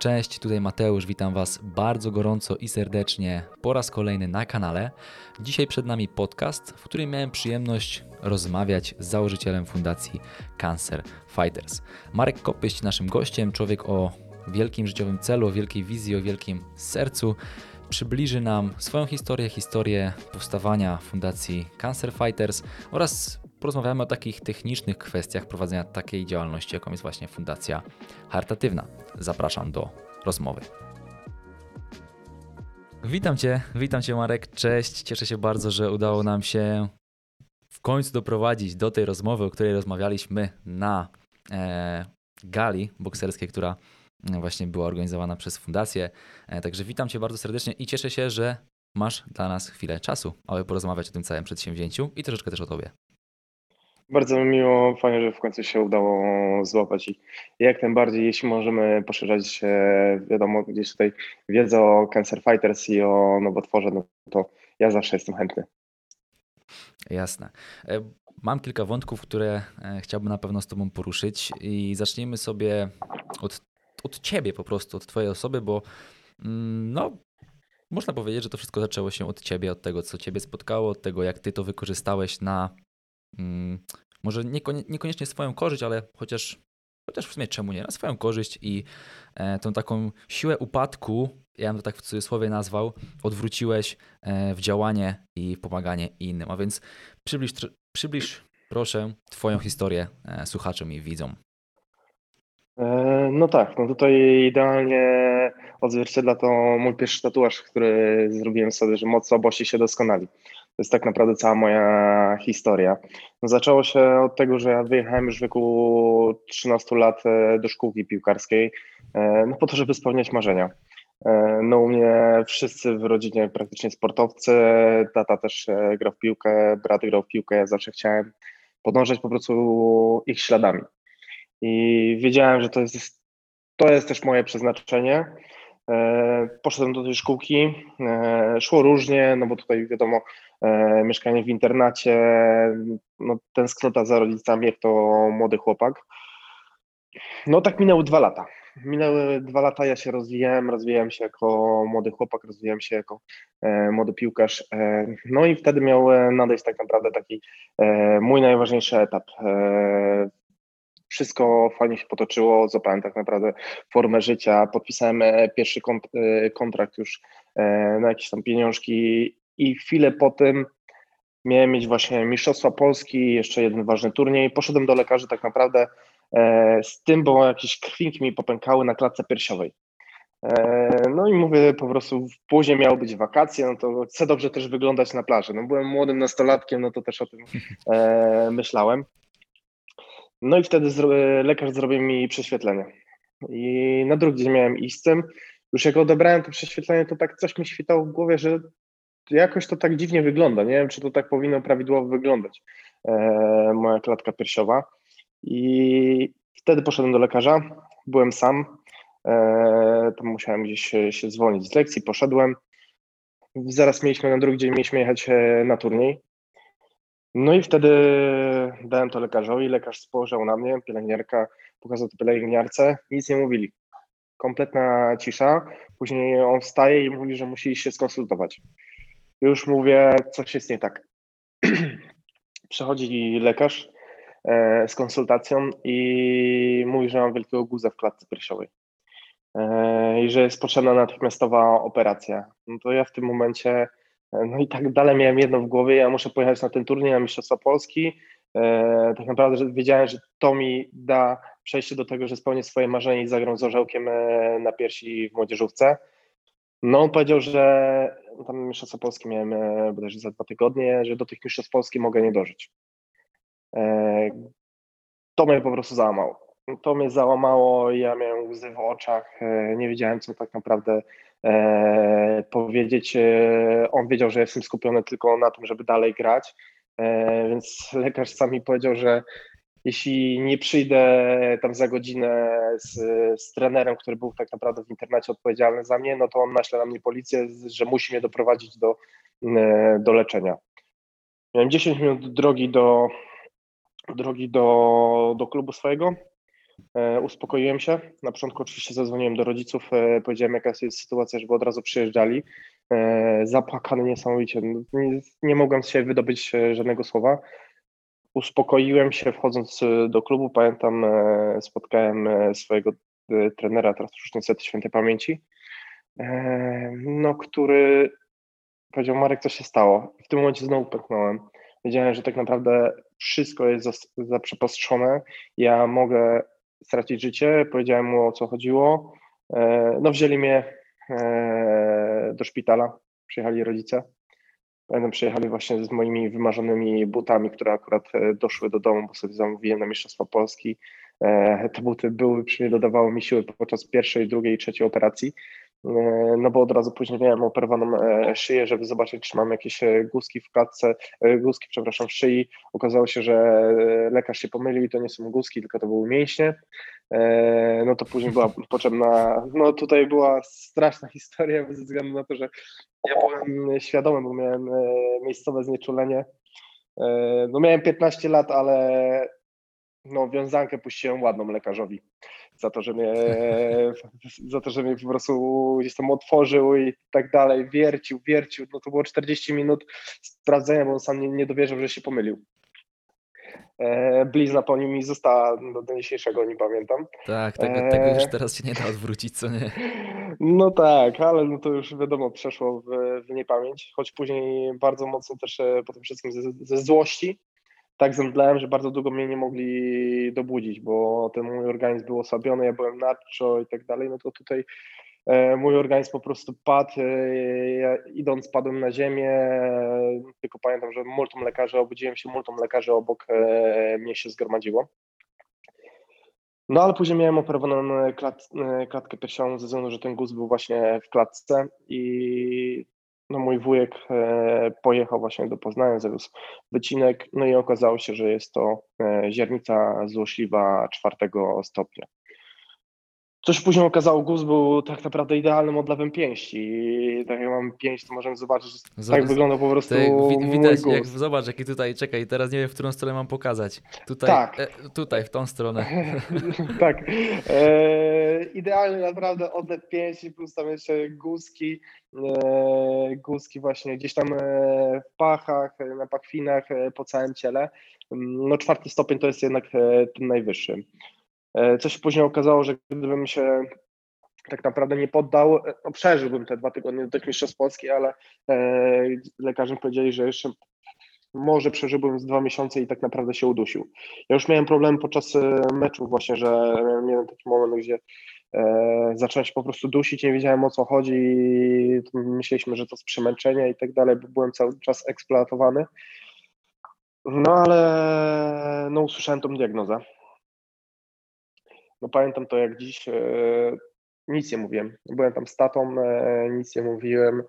Cześć, tutaj Mateusz, witam Was bardzo gorąco i serdecznie po raz kolejny na kanale. Dzisiaj przed nami podcast, w którym miałem przyjemność rozmawiać z założycielem fundacji Cancer Fighters. Marek Kopyść naszym gościem, człowiek o wielkim życiowym celu, o wielkiej wizji, o wielkim sercu. Przybliży nam swoją historię, historię powstawania fundacji Cancer Fighters oraz porozmawiamy o takich technicznych kwestiach prowadzenia takiej działalności, jaką jest właśnie Fundacja Charytatywna. Zapraszam do rozmowy. Witam Cię, witam Cię Marek, cześć. Cieszę się bardzo, że udało nam się w końcu doprowadzić do tej rozmowy, o której rozmawialiśmy na e, gali bokserskiej, która właśnie była organizowana przez Fundację. E, także witam Cię bardzo serdecznie i cieszę się, że masz dla nas chwilę czasu, aby porozmawiać o tym całym przedsięwzięciu i troszeczkę też o Tobie. Bardzo mi miło, fajnie, że w końcu się udało złapać i jak najbardziej, jeśli możemy poszerzać, wiadomo, gdzieś tutaj wiedzę o Cancer Fighters i o nowotworze, no to ja zawsze jestem chętny. Jasne. E, mam kilka wątków, które e, chciałbym na pewno z Tobą poruszyć i zacznijmy sobie od, od Ciebie po prostu, od Twojej osoby, bo mm, no, można powiedzieć, że to wszystko zaczęło się od Ciebie, od tego, co Ciebie spotkało, od tego, jak Ty to wykorzystałeś na Mm, może niekoniecznie swoją korzyść, ale chociaż, chociaż w sumie czemu nie, na swoją korzyść i e, tą taką siłę upadku, ja bym to tak w cudzysłowie nazwał, odwróciłeś e, w działanie i w pomaganie innym. A więc przybliż, przybliż proszę Twoją historię e, słuchaczom i widzom. No tak, no tutaj idealnie odzwierciedla to mój pierwszy tatuaż, który zrobiłem sobie, że moc słabości się doskonali. To jest tak naprawdę cała moja historia. No, zaczęło się od tego, że ja wyjechałem już w wieku 13 lat e, do szkółki piłkarskiej, e, no po to, żeby spełniać marzenia. E, no u mnie wszyscy w rodzinie praktycznie sportowcy, tata też grał w piłkę, brat grał w piłkę, ja zawsze chciałem podążać po prostu ich śladami. I wiedziałem, że to jest, to jest też moje przeznaczenie. Poszedłem do tej szkółki, szło różnie, no bo tutaj wiadomo, mieszkanie w internacie, no tęsknota za rodzicami, jak to młody chłopak. No tak minęły dwa lata. Minęły dwa lata, ja się rozwijałem, rozwijałem się jako młody chłopak, rozwijałem się jako młody piłkarz. no i wtedy miał nadejść tak naprawdę taki mój najważniejszy etap wszystko fajnie się potoczyło, złapałem tak naprawdę formę życia, podpisałem e, pierwszy e, kontrakt już e, na jakieś tam pieniążki i chwilę po tym miałem mieć właśnie Mistrzostwa Polski, jeszcze jeden ważny turniej. Poszedłem do lekarzy tak naprawdę z tym, bo jakieś krwinki mi popękały na klatce piersiowej. No i mówię po prostu, później miały być wakacje, no to chcę dobrze też wyglądać na plaży. No byłem młodym nastolatkiem, no to też o tym myślałem. No i wtedy lekarz zrobił mi prześwietlenie. I na drugi dzień miałem iść z tym. Już jak odebrałem to prześwietlenie, to tak coś mi świtało w głowie, że jakoś to tak dziwnie wygląda. Nie wiem, czy to tak powinno prawidłowo wyglądać, e, moja klatka piersiowa. I wtedy poszedłem do lekarza, byłem sam. E, tam musiałem gdzieś się, zwolnić z lekcji, poszedłem. Zaraz mieliśmy na drugi dzień mieliśmy jechać e, na turniej. No i wtedy dałem to lekarzowi, lekarz spojrzał na mnie, pielęgniarka pokazał to pielęgniarce, nic nie mówili. Kompletna cisza. Później on wstaje i mówi, że musi się skonsultować. Już mówię, coś jest nie tak. Przechodzi lekarz e, z konsultacją i mówi, że mam wielkiego guza w klatce piersiowej e, i że jest potrzebna natychmiastowa operacja. No to ja w tym momencie no i tak dalej miałem jedno w głowie, ja muszę pojechać na ten turniej, na Mistrzostwa Polski. E, tak naprawdę że wiedziałem, że to mi da przejście do tego, że spełnię swoje marzenie i zagram z orzełkiem e, na piersi w młodzieżówce. No on powiedział, że tam Mistrzostwa Polskie miałem e, bodajże za dwa tygodnie, że do tych Mistrzostw Polski mogę nie dożyć. To mnie po prostu załamało. To mnie załamało, ja miałem łzy w oczach, nie wiedziałem co tak naprawdę e, powiedzieć. E, on wiedział, że jestem skupiony tylko na tym, żeby dalej grać, e, więc lekarz sam mi powiedział, że jeśli nie przyjdę tam za godzinę z, z trenerem, który był tak naprawdę w internacie odpowiedzialny za mnie, no to on naśle na mnie policję, że musi mnie doprowadzić do, e, do leczenia. Miałem 10 minut drogi do, drogi do, do klubu swojego. Uspokoiłem się. Na początku oczywiście zadzwoniłem do rodziców, powiedziałem jaka jest sytuacja, żeby od razu przyjeżdżali. Zapłakany niesamowicie. Nie, nie mogłem z siebie wydobyć żadnego słowa. Uspokoiłem się wchodząc do klubu. Pamiętam, spotkałem swojego trenera, teraz już niestety świętej pamięci, no, który powiedział, Marek, co się stało? W tym momencie znowu pęknąłem. Wiedziałem, że tak naprawdę wszystko jest zaprzepostrzone. Ja mogę stracić życie. Powiedziałem mu, o co chodziło. E, no, wzięli mnie e, do szpitala. Przyjechali rodzice. Pamiętam, przyjechali właśnie z moimi wymarzonymi butami, które akurat e, doszły do domu, bo sobie zamówiłem na Mistrzostwa Polski. Te buty były przy mnie, dodawały mi siły podczas pierwszej, drugiej i trzeciej operacji. E, no bo od razu później miałem operowaną e, szyję, żeby zobaczyć, czy mam jakieś e, guski w klatce, guski, przepraszam, w szyi. Okazało się, że lekarz się pomylił i to nie są guski, tylko to były mięśnie. No to później była potrzebna, no tutaj była straszna historia ze względu na to, że ja byłem świadomy, bo miałem miejscowe znieczulenie. No miałem 15 lat, ale no wiązankę puściłem ładną lekarzowi za to, że mnie, za to, że mnie po prostu gdzieś tam otworzył i tak dalej, wiercił, wiercił, no to było 40 minut sprawdzenia, bo on sam nie, nie dowierzył, że się pomylił. E, blizna po nim mi została do, dzisiejszego, nie pamiętam. Tak, tego, e... tego już teraz się nie da odwrócić, co nie? No tak, ale no to już wiadomo, przeszło w, w niepamięć, choć później bardzo mocno też e, po tym wszystkim ze, ze złości tak zemdlałem, że bardzo długo mnie nie mogli dobudzić, bo ten mój organizm był osłabiony, ja byłem nadczo i tak dalej, no to tutaj mój organizm po prostu padł, e, ja idąc padłem na ziemię, tylko pamiętam, że multum lekarzy, obudziłem się, multum lekarzy obok e, mnie się zgromadziło. No ale później miałem operowaną klat, klatkę piersiową ze względu, że ten guz był właśnie w klatce i no mój wujek e, pojechał właśnie do Poznania, zawiózł wycinek, no i okazało się, że jest to e, ziernica złośliwa czwartego stopnia. Co się później okazało, guz był tak naprawdę idealnym odlewem pięści. I tak jak mam pięść, to możemy zobaczyć, że tak wygląda po prostu tak, Widać, jak, zobacz, jaki tutaj, czekaj, teraz nie wiem, w którą stronę mam pokazać. Tutaj, tak. E, tutaj, w tą stronę. tak. E, idealny naprawdę odlew pięści, plus tam jeszcze guzki, e, guzki właśnie gdzieś tam e, w pachach, na pachwinach, e, po całym ciele. No czwarty stopień to jest jednak ten najwyższy. E, co się później okazało, że gdybym się tak naprawdę nie poddał, e, no przeżyłbym te dwa tygodnie do tych mistrzostw Polski, ale e, lekarze powiedzieli, że jeszcze może przeżyłbym z dwa miesiące i tak naprawdę się udusił. Ja już miałem problem podczas meczu właśnie, że miałem taki moment, gdzie e, zacząłem się po prostu dusić, nie wiedziałem o co chodzi i myśleliśmy, że to jest przemęczenie i tak dalej, bo byłem cały czas eksploatowany. No ale no usłyszałem tą diagnozę no pamiętam to jak dziś, e, nic nie mówiłem. Byłem tam z tatą, e, nic nie mówiłem.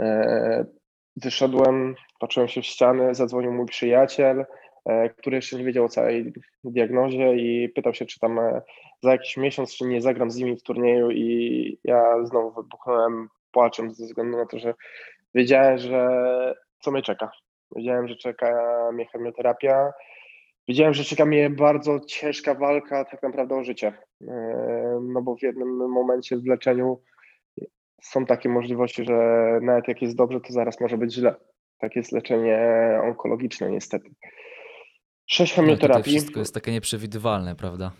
E, wyszedłem, patrzyłem się w ściany, zadzwonił mój przyjaciel, który jeszcze nie wiedział o całej diagnozie i pytał się, czy tam za jakiś miesiąc, czy nie zagram z nimi w turnieju i ja znowu wybuchnąłem płaczem ze względu na to, że wiedziałem, że co mnie czeka. Wiedziałem, że czeka mnie chemioterapia, Wiedziałem, że czeka mnie bardzo ciężka walka tak naprawdę o życie, e, no bo w jednym momencie w leczeniu są takie możliwości, że nawet jak jest dobrze, to zaraz może być źle. Tak jest leczenie onkologiczne niestety. Sześć no, chemioterapii. No wszystko jest takie nieprzewidywalne, prawda?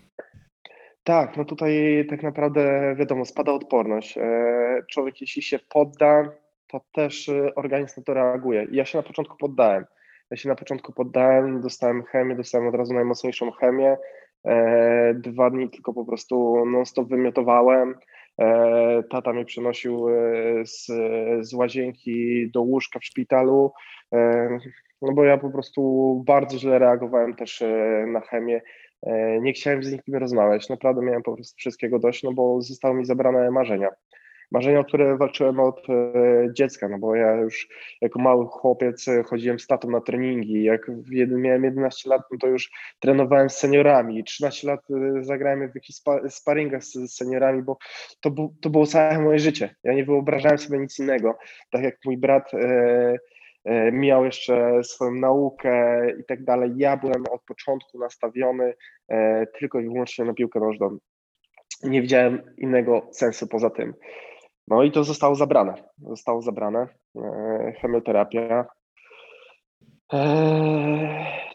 Tak, no tutaj tak naprawdę wiadomo, spada odporność. E, człowiek jeśli się podda, to też organizm na to reaguje. Ja się na początku poddałem. Ja się na początku poddałem, dostałem chemię, dostałem od razu najmocniejszą chemię. E, dwa dni tylko po prostu non-stop wymiotowałem. E, tata mnie przenosił e, z, z łazienki do łóżka w szpitalu, no bo ja po prostu bardzo źle reagowałem też na chemię. Nie chciałem z nikim rozmawiać, naprawdę miałem po prostu wszystkiego dość, no bo zostały mi zabrane marzenia marzenia, o które walczyłem od e, dziecka, no bo ja już jako mały chłopiec e, chodziłem z tatą na treningi, jak miałem 11 lat, no to już trenowałem z seniorami, 13 lat e, zagrałem w jakichś sparingach z seniorami, bo to, to było całe moje życie. Ja nie wyobrażałem sobie nic innego. Tak jak mój brat miał jeszcze swoją naukę i tak dalej. Ja byłem od początku nastawiony tylko i wyłącznie na piłkę nożną. Nie widziałem innego sensu poza tym. No i to zostało zabrane. Zostało zabrane. Chemioterapia.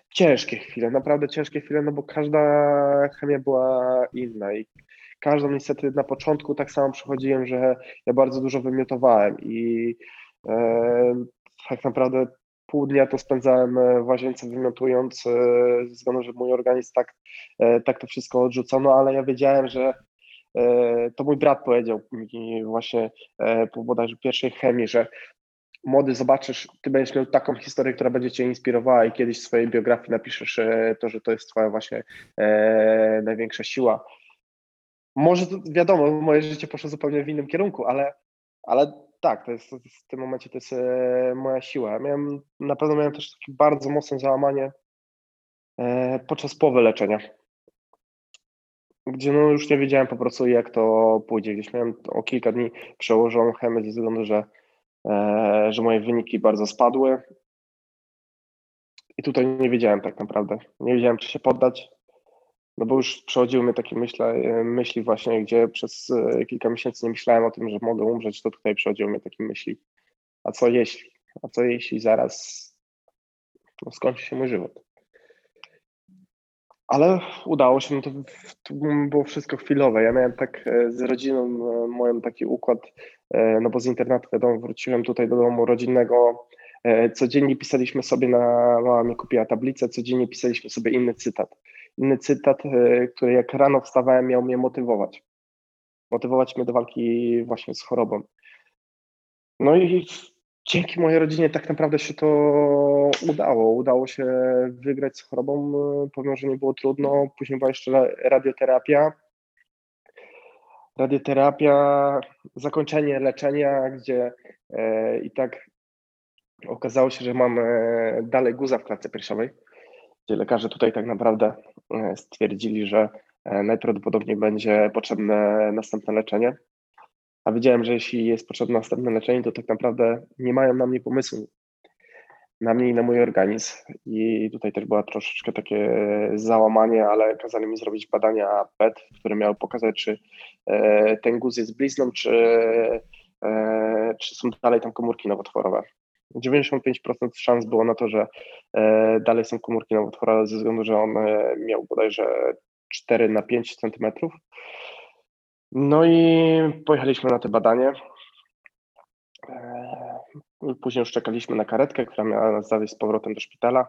Ciężkie chwile, naprawdę ciężkie chwile, no bo każda chemia była inna i każdą niestety na początku tak samo przechodziłem, że ja bardzo dużo wymiotowałem i e, tak naprawdę pół dnia to spędzałem w łazience wymiotując, e, ze względu, że mój organizm tak, e, tak to wszystko odrzucono, ale ja wiedziałem, że e, to mój brat powiedział mi właśnie e, po bodajże pierwszej chemii, że młody zobaczysz, ty będziesz miał taką historię, która będzie cię inspirowała i kiedyś w swojej biografii napiszesz e, to, że to jest twoja właśnie e, największa siła. Może to, wiadomo, moje życie poszło zupełnie w innym kierunku, ale, ale tak, to jest, w tym momencie to jest e, moja siła. Miałem, na pewno miałem też takie bardzo mocne załamanie e, podczas połowy leczenia, gdzie no już nie wiedziałem po prostu jak to pójdzie. Gdzieś miałem o kilka dni przełożoną chemię ze względu, że E, że moje wyniki bardzo spadły. I tutaj nie wiedziałem tak naprawdę. Nie wiedziałem, czy się poddać, no bo już przechodziły mnie takie myśli, myśli właśnie, gdzie przez e, kilka miesięcy nie myślałem o tym, że mogę umrzeć, to tutaj przechodziły mnie takie myśli. A co jeśli? A co jeśli zaraz no, skończy się mój żywot? Ale udało się, no to, to było wszystko chwilowe. Ja miałem tak e, z rodziną moją taki układ, E, no bo z internetu wiadomo, wróciłem tutaj do domu rodzinnego, e, codziennie pisaliśmy sobie na, mama mi kupiła tablicę, codziennie pisaliśmy sobie inny cytat. Inny cytat, e, który jak rano wstawałem miał mnie motywować. Motywować mnie do walki właśnie z chorobą. No i dzięki mojej rodzinie tak naprawdę się to udało. Udało się wygrać z chorobą, pomimo, że nie było trudno. Później była jeszcze radioterapia radioterapia, zakończenie leczenia, gdzie e, i tak okazało się, że mam e, dalej guza w klatce piersiowej, gdzie lekarze tutaj tak naprawdę e, stwierdzili, że najprawdopodobniej będzie potrzebne następne leczenie. A wiedziałem, że jeśli jest potrzebne następne leczenie, to tak naprawdę nie mają na mnie pomysłu na mnie i na mój organizm. I tutaj też była troszeczkę takie załamanie, ale kazali mi zrobić badania PET, które miały pokazać, czy e, ten guz jest blizną, czy, e, czy są dalej tam komórki nowotworowe. 95% szans było na to, że e, dalej są komórki nowotworowe ze względu, że on miał bodajże 4 na 5 centymetrów. No i pojechaliśmy na te badanie. Później już czekaliśmy na karetkę, która miała nas zawieźć z powrotem do szpitala.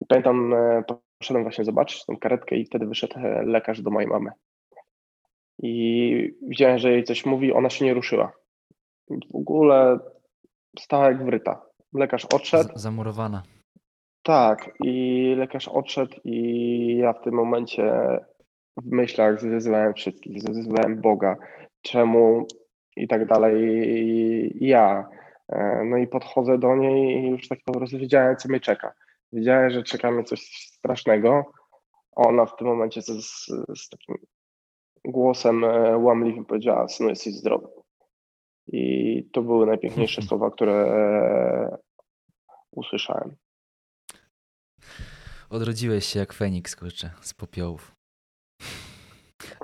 I pamiętam, e, poszedłem właśnie zobaczyć tą karetkę i wtedy wyszedł e, lekarz do mojej mamy. I widziałem, że jej coś mówi, ona się nie ruszyła. W ogóle stała jak wryta. Lekarz odszedł. Z zamurowana. Tak, i lekarz odszedł i ja w tym momencie w myślach zwyzywałem wszystkich, zwyzywałem Boga, czemu i tak dalej. I ja, E, no i podchodzę do niej i już tak po prostu wiedziałem, co mnie czeka. Wiedziałem, że czeka mnie coś strasznego. Ona w tym momencie z, z, z takim głosem e, łamliwym powiedziała, synu, jesteś zdrowy. I to były najpiękniejsze słowa, które e, usłyszałem. Odrodziłeś się jak Feniks, kurczę, z popiołów.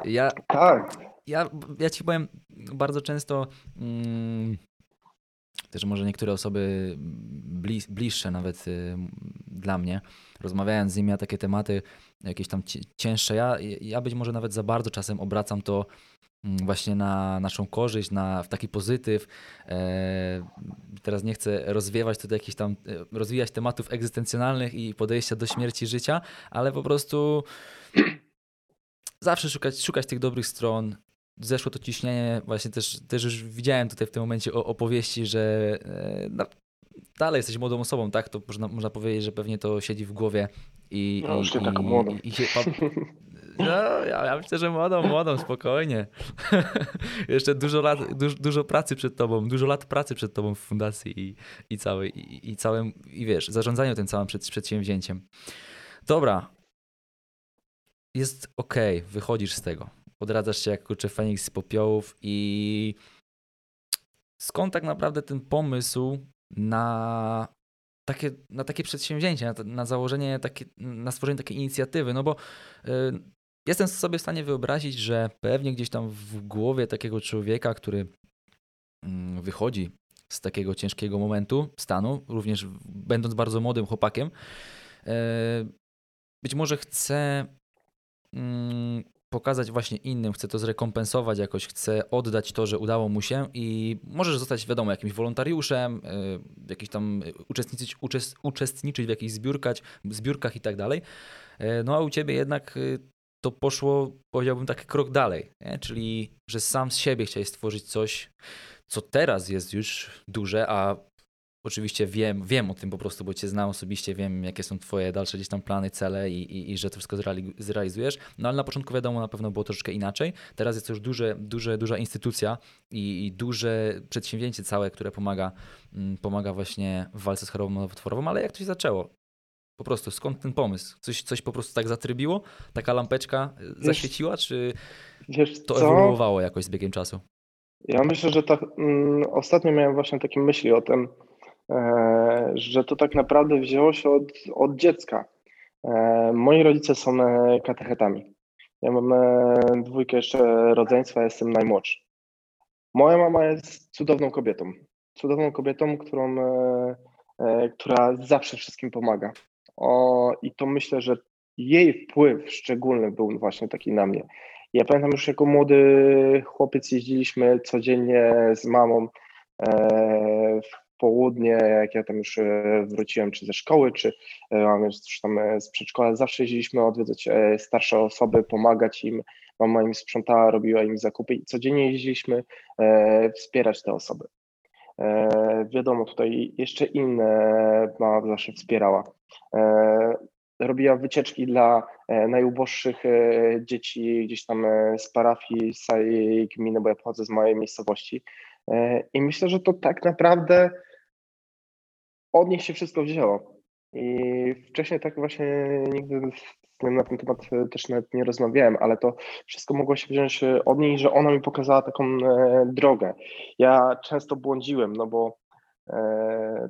Ja, tak. Ja, ja ci powiem, bardzo często mm, też może niektóre osoby blis, bliższe nawet y, dla mnie, rozmawiając z nimi na takie tematy jakieś tam cięższe, ja, ja być może nawet za bardzo czasem obracam to mm, właśnie na naszą korzyść, na, w taki pozytyw. E, teraz nie chcę rozwiewać tutaj jakichś tam, e, rozwijać tematów egzystencjonalnych i podejścia do śmierci życia, ale po prostu zawsze szukać, szukać tych dobrych stron, zeszło to ciśnienie, właśnie też, też już widziałem tutaj w tym momencie opowieści, że no, dalej jesteś młodą osobą, tak? To można, można powiedzieć, że pewnie to siedzi w głowie i... No, już nie taką młodą. I, i się, no, ja, ja myślę, że młodą, młodą, spokojnie. Jeszcze dużo lat, dużo, dużo, pracy przed tobą, dużo lat pracy przed tobą w fundacji i, i całej, i, i całym, i wiesz, zarządzaniu tym całym przed, przedsięwzięciem. Dobra. Jest ok, wychodzisz z tego. Odradzasz się jak kurczę Feniks z popiołów i skąd tak naprawdę ten pomysł na takie, na takie przedsięwzięcie, na, na założenie, takie, na stworzenie takiej inicjatywy, no bo y, jestem sobie w stanie wyobrazić, że pewnie gdzieś tam w głowie takiego człowieka, który mm, wychodzi z takiego ciężkiego momentu, stanu, również będąc bardzo młodym chłopakiem, y, być może chce mm, pokazać właśnie innym, chce to zrekompensować jakoś, chce oddać to, że udało mu się i możesz zostać, wiadomo, jakimś wolontariuszem, y, jakiś tam uczestniczyć, uczestniczyć w jakichś zbiórkach, zbiórkach i tak dalej. Y, no a u ciebie jednak y, to poszło, powiedziałbym, taki krok dalej, nie? czyli że sam z siebie chciałeś stworzyć coś, co teraz jest już duże, a Oczywiście wiem, wiem o tym po prostu, bo cię znam osobiście, wiem jakie są twoje dalsze gdzieś tam plany, cele i, i, i że to wszystko zrealizujesz. No ale na początku wiadomo, na pewno było troszeczkę inaczej. Teraz jest to już duże, duże, duża instytucja i, i duże przedsięwzięcie całe, które pomaga, mm, pomaga właśnie w walce z chorobą nowotworową. Ale jak to się zaczęło? Po prostu skąd ten pomysł? Coś, coś po prostu tak zatrybiło? Taka lampeczka e, zaświeciła, czy to ewoluowało jakoś z biegiem czasu? Ja myślę, że tak, mm, ostatnio miałem właśnie takie myśli o tym, że to tak naprawdę wzięło się od, od dziecka. E, moi rodzice są e, katechetami. Ja mam dwójkę jeszcze rodzeństwa, jestem najmłodszy. Moja mama jest cudowną kobietą. Cudowną kobietą, którą, która zawsze wszystkim pomaga. O, I to myślę, że jej wpływ szczególny był właśnie taki na mnie. Ja pamiętam już jako młody chłopiec jeździliśmy codziennie z mamą południe, jak ja tam już e, wróciłem, czy ze szkoły, czy e, mam już tam e, z przedszkola, zawsze jeździliśmy odwiedzać starsze osoby, pomagać im. Mama im sprzątała, robiła im zakupy i codziennie jeździliśmy wspierać te osoby. Wiadomo, tutaj jeszcze inne mama zawsze wspierała. Robiła wycieczki dla najuboższych dzieci gdzieś tam z parafii, z całej gminy, bo ja pochodzę z mojej miejscowości. I myślę, że to tak naprawdę od nich się wszystko wzięło. I wcześniej tak właśnie nigdy na ten temat też nawet nie rozmawiałem, ale to wszystko mogło się wziąć od niej, że ona mi pokazała taką e, drogę. Ja często błądziłem, no bo e,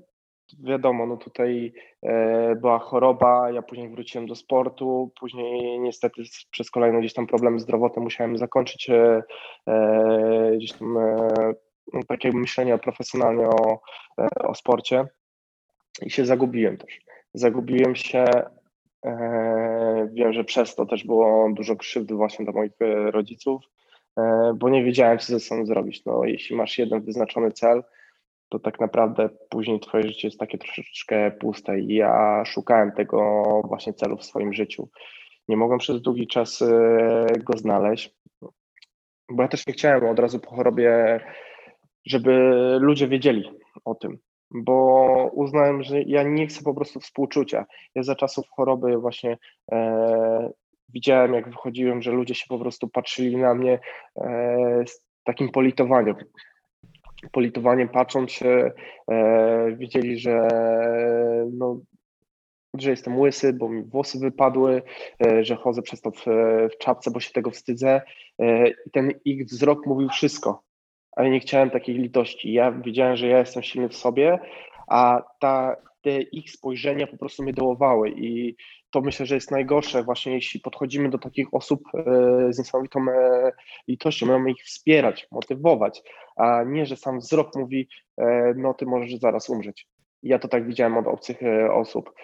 wiadomo, no tutaj e, była choroba, ja później wróciłem do sportu, później niestety przez kolejne gdzieś tam problemy zdrowotne musiałem zakończyć e, e, gdzieś tam e, no, takie myślenie profesjonalnie o, o sporcie i się zagubiłem też. Zagubiłem się, e, wiem, że przez to też było dużo krzywdy właśnie dla moich e, rodziców, e, bo nie wiedziałem, co ze sobą zrobić. No, jeśli masz jeden wyznaczony cel, to tak naprawdę później twoje życie jest takie troszeczkę puste i ja szukałem tego właśnie celu w swoim życiu. Nie mogłem przez długi czas go znaleźć, bo ja też nie chciałem od razu po chorobie, żeby ludzie wiedzieli o tym bo uznałem, że ja nie chcę po prostu współczucia. Ja za czasów choroby właśnie e, widziałem, jak wychodziłem, że ludzie się po prostu patrzyli na mnie e, z takim politowaniem. Politowaniem patrząc e, widzieli, że no, że jestem łysy, bo mi włosy wypadły, e, że chodzę przez to w, w czapce, bo się tego wstydzę. E, I ten ich wzrok mówił wszystko ale nie chciałem takiej litości. Ja wiedziałem, że ja jestem silny w sobie, a ta, te ich spojrzenia po prostu mnie dołowały i to myślę, że jest najgorsze właśnie, jeśli podchodzimy do takich osób e, z niesamowitą e, litością, mamy ich wspierać, motywować, a nie, że sam wzrok mówi, e, no ty możesz zaraz umrzeć. Ja to tak widziałem od obcych osób,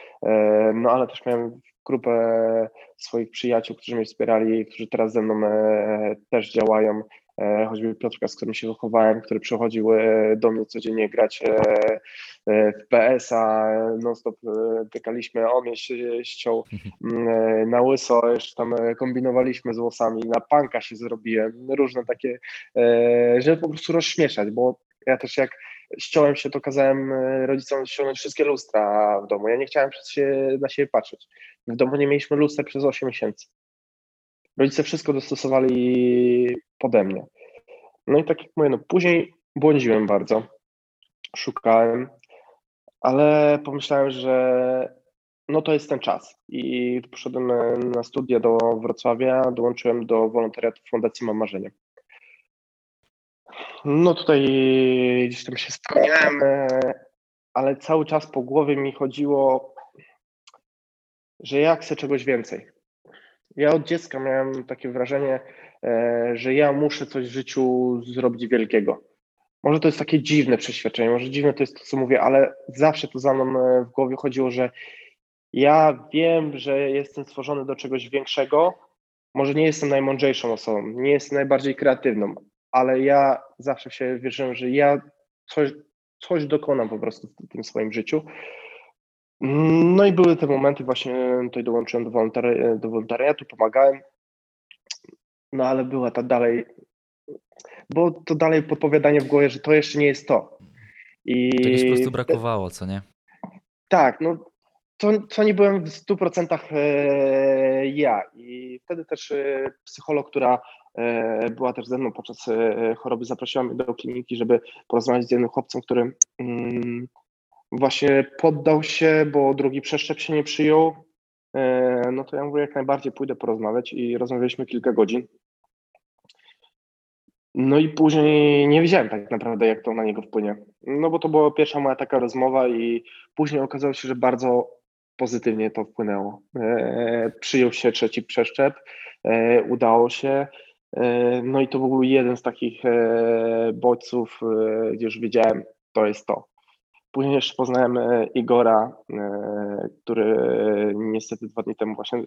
no ale też miałem grupę swoich przyjaciół, którzy mnie wspierali, którzy teraz ze mną też działają choćby Piotrka, z którym się wychowałem, który przychodził e, do mnie codziennie grać e, w PS-a, non-stop tykaliśmy, on mnie ściął mm, na łyso, jeszcze tam kombinowaliśmy z włosami, na panka się zrobiłem, różne takie, żeby po prostu rozśmieszać, bo ja też jak ściąłem się, to kazałem rodzicom ściągnąć wszystkie lustra w domu. Ja nie chciałem przez się, na siebie patrzeć. W domu nie mieliśmy lustra przez 8 miesięcy. Rodzice wszystko dostosowali pode mnie. No i tak jak mówię, no później błądziłem bardzo, szukałem, ale pomyślałem, że no to jest ten czas. I poszedłem na studia do Wrocławia, dołączyłem do wolontariatu Fundacji Mam Marzenie. No tutaj gdzieś tam się spełniałem, ale cały czas po głowie mi chodziło, że ja chcę czegoś więcej. Ja od dziecka miałem takie wrażenie, e, że ja muszę coś w życiu zrobić wielkiego. Może to jest takie dziwne przeświadczenie, może dziwne to jest to, co mówię, ale zawsze to za mną e, w głowie chodziło, że ja wiem, że jestem stworzony do czegoś większego. Może nie jestem najmądrzejszą osobą, nie jestem najbardziej kreatywną, ale ja zawsze się wierzyłem, że ja coś, coś dokonam po prostu w tym swoim życiu. No i były te momenty, właśnie tutaj dołączyłem do, wolontari- do wolontariatu, pomagałem, no ale była ta dalej, bo to dalej podpowiadanie w głowie, że to jeszcze nie jest to. I Czegoś po prostu brakowało, co nie? Tak, no to, to nie byłem w 100% e, ja. I wtedy też e, psycholog, która e, była też ze mną podczas choroby, zaprosiła mnie do kliniki, żeby porozmawiać z jednym chłopcem, który mm, właśnie poddał się, bo drugi przeszczep się nie przyjął. No to ja mówię, jak najbardziej pójdę porozmawiać i rozmawialiśmy kilka godzin. No i później nie wiedziałem tak naprawdę, jak to na niego wpłynie. No bo to była pierwsza moja taka rozmowa i później okazało się, że bardzo pozytywnie to wpłynęło. E, przyjął się trzeci przeszczep, e, udało się. E, no i to był jeden z takich bodźców, gdzie już wiedziałem, to jest to. Później jeszcze poznałem Igora, który niestety dwa dni temu właśnie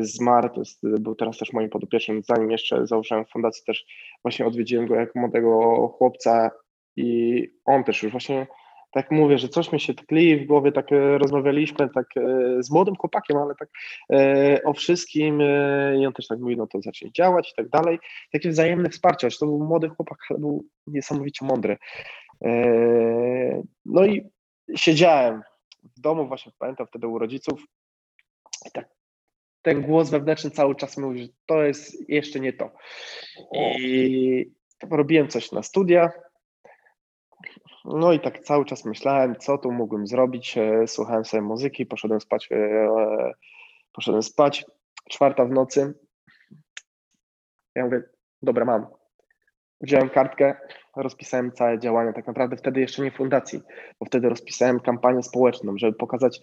zmarł. To jest, był teraz też moim podopiecznym. Zanim jeszcze założyłem fundację, też właśnie odwiedziłem go jako młodego chłopca i on też już właśnie tak mówię, że coś mi się tkli w głowie, tak e, rozmawialiśmy tak e, z młodym chłopakiem, ale tak e, o wszystkim i on też tak mówi, no to zacznie działać i tak dalej. Takie wzajemne wsparcie, to był młody chłopak, ale był niesamowicie mądry. No i siedziałem w domu, właśnie pamiętam wtedy u rodziców i tak ten głos wewnętrzny cały czas mówi, że to jest jeszcze nie to. I robiłem coś na studia, no i tak cały czas myślałem, co tu mógłbym zrobić. E, słuchałem sobie muzyki, poszedłem spać. E, poszedłem spać. Czwarta w nocy. Ja mówię, dobra, mam. Wziąłem kartkę, rozpisałem całe działania. Tak naprawdę wtedy jeszcze nie fundacji, bo wtedy rozpisałem kampanię społeczną, żeby pokazać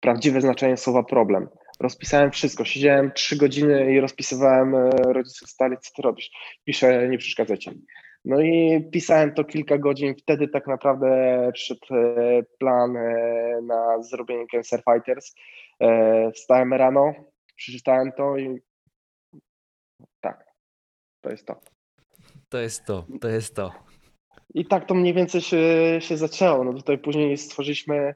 prawdziwe znaczenie słowa problem. Rozpisałem wszystko. Siedziałem trzy godziny i rozpisywałem. E, rodzice stali, co ty robisz? Piszę, nie przeszkadzajcie mi. No i pisałem to kilka godzin. Wtedy tak naprawdę przyszedł e, plan e, na zrobienie Cancer Fighters. Wstałem rano, przeczytałem to i tak, to jest to. To jest to, to jest to. I tak to mniej więcej się, się zaczęło. No tutaj później stworzyliśmy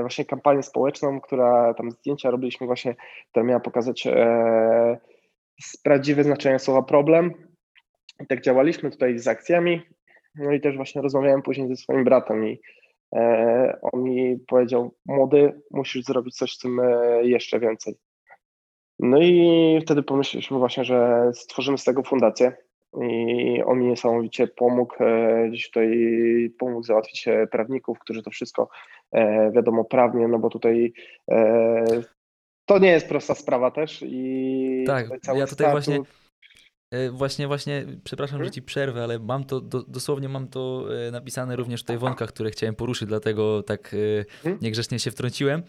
właśnie kampanię społeczną, która tam zdjęcia robiliśmy właśnie, która miała pokazać prawdziwe znaczenie słowa problem i tak działaliśmy tutaj z akcjami. No i też właśnie rozmawiałem później ze swoim bratem i e, on mi powiedział, młody, musisz zrobić coś z tym e, jeszcze więcej. No i wtedy pomyśleliśmy właśnie, że stworzymy z tego fundację i on mi niesamowicie pomógł, e, gdzieś tutaj pomógł załatwić e, prawników, którzy to wszystko e, wiadomo prawnie, no bo tutaj to nie jest prosta sprawa też i tak, ja tutaj właśnie E, właśnie, właśnie, przepraszam, że mhm. ci przerwę, ale mam to, do, dosłownie mam to napisane również w tej wątkach, które chciałem poruszyć, dlatego tak mhm. niegrzecznie się wtrąciłem.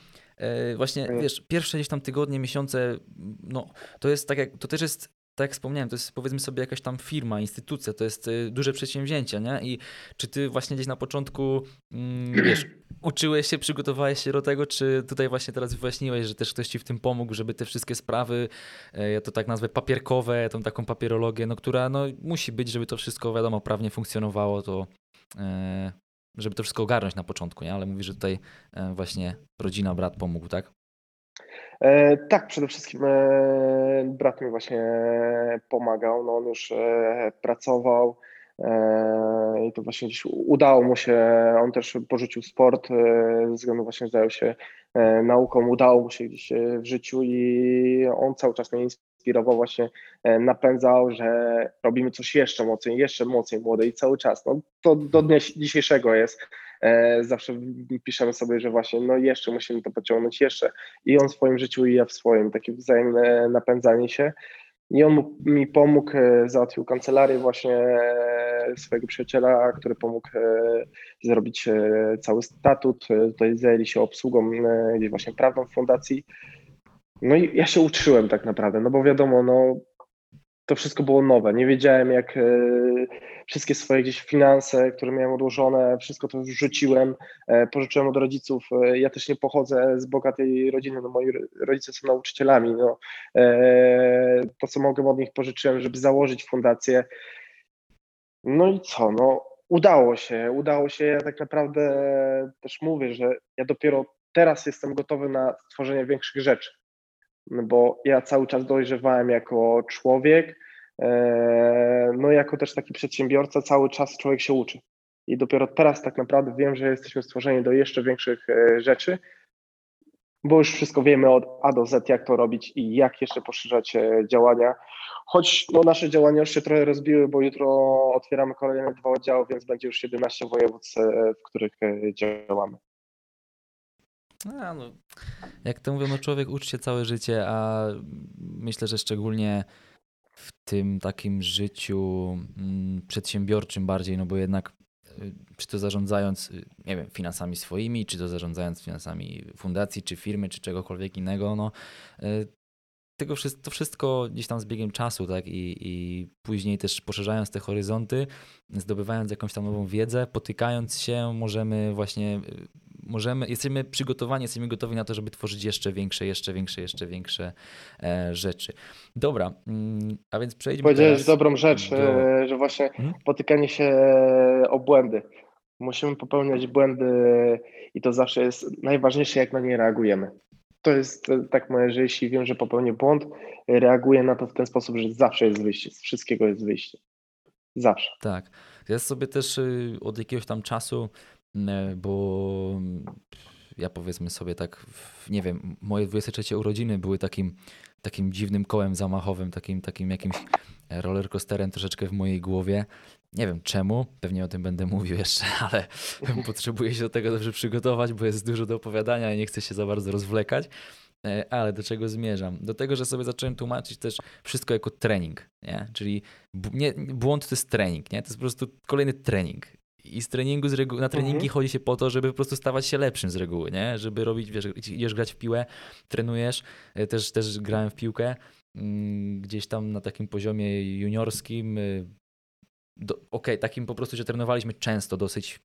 Właśnie, wiesz, pierwsze gdzieś tam tygodnie, miesiące, no to jest tak jak, to też jest tak jak wspomniałem, to jest powiedzmy sobie jakaś tam firma, instytucja, to jest y, duże przedsięwzięcie, nie? I czy ty właśnie gdzieś na początku, mm, wiesz, uczyłeś się, przygotowałeś się do tego, czy tutaj właśnie teraz wyjaśniłeś, że też ktoś ci w tym pomógł, żeby te wszystkie sprawy, e, ja to tak nazwę papierkowe, tą taką papierologię, no która no musi być, żeby to wszystko wiadomo prawnie funkcjonowało, to e, żeby to wszystko ogarnąć na początku, nie? Ale mówisz, że tutaj e, właśnie rodzina, brat pomógł, tak? E, tak, przede wszystkim e, brat mi właśnie pomagał. No, on już e, pracował i to właśnie gdzieś udało mu się. On też porzucił sport, ze względu właśnie zajął się nauką, udało mu się gdzieś w życiu i on cały czas mnie inspirował, właśnie napędzał, że robimy coś jeszcze mocniej, jeszcze mocniej młode i cały czas. No, to do dnia dzisiejszego jest. E, zawsze piszemy sobie, że właśnie no jeszcze musimy to pociągnąć, jeszcze. I on w swoim życiu i ja w swoim, takie wzajemne napędzanie się. I on mi pomógł, załatwił kancelarię właśnie swojego przyjaciela, który pomógł zrobić cały statut. Tutaj zajęli się obsługą gdzieś właśnie prawną fundacji. No i ja się uczyłem tak naprawdę, no bo wiadomo, no to wszystko było nowe. Nie wiedziałem, jak e, wszystkie swoje gdzieś finanse, które miałem odłożone, wszystko to rzuciłem, e, pożyczyłem od rodziców. E, ja też nie pochodzę z bogatej rodziny, no moi rodzice są nauczycielami. No, to, co mogłem od nich pożyczyłem, żeby założyć fundację. No i co, no udało się, udało się. Ja tak naprawdę też mówię, że ja dopiero teraz jestem gotowy na stworzenie większych rzeczy bo ja cały czas dojrzewałem jako człowiek, e, no jako też taki przedsiębiorca, cały czas człowiek się uczy. I dopiero teraz tak naprawdę wiem, że jesteśmy stworzeni do jeszcze większych e, rzeczy, bo już wszystko wiemy od A do Z, jak to robić i jak jeszcze poszerzać e, działania. Choć no, nasze działania już się trochę rozbiły, bo jutro otwieramy kolejne dwa oddziały, więc będzie już 11 województw, w których działamy. A, no, jak to mówią, no człowiek uczy się całe życie, a myślę, że szczególnie w tym takim życiu mm, przedsiębiorczym bardziej, no bo jednak y, czy to zarządzając, y, nie wiem, finansami swoimi, czy to zarządzając finansami fundacji, czy firmy, czy czegokolwiek innego, no y, tego to wszystko gdzieś tam z biegiem czasu, tak, i, i później też poszerzając te horyzonty, zdobywając jakąś tam nową wiedzę, potykając się, możemy właśnie możemy, jesteśmy przygotowani, jesteśmy gotowi na to, żeby tworzyć jeszcze większe, jeszcze większe, jeszcze większe e, rzeczy. Dobra, mm, a więc przejdźmy Powiedziałeś dobrą rzecz, do... E, że właśnie hmm? potykanie się o błędy. Musimy popełniać błędy i to zawsze jest najważniejsze, jak na nie reagujemy. To jest e, tak moje, że jeśli wiem, że popełnię błąd, reaguję na to w ten sposób, że zawsze jest wyjście, z wszystkiego jest wyjście. Zawsze. Tak. Ja sobie też y, od jakiegoś tam czasu E, bo ja powiedzmy sobie tak, nie wiem, moje 23 urodziny były takim, takim dziwnym kołem zamachowym, takim, takim jakimś rollercoasterem troszeczkę w mojej głowie. Nie wiem czemu, pewnie o tym będę mówił jeszcze, ale potrzebuję się do tego dobrze przygotować, bo jest dużo do opowiadania i nie chcę się za bardzo rozwlekać. E, ale do czego zmierzam? Do tego, że sobie zacząłem tłumaczyć też wszystko jako trening, nie? Czyli nie, błąd to jest trening, nie? To jest po prostu kolejny trening. I z treningu z regu- na treningi mhm. chodzi się po to, żeby po prostu stawać się lepszym z reguły, nie? Żeby robić, wiesz, idziesz grać w piłę, trenujesz, e, też, też grałem w piłkę, mm, gdzieś tam na takim poziomie juniorskim, y, Okej, okay, takim po prostu, że trenowaliśmy często, dosyć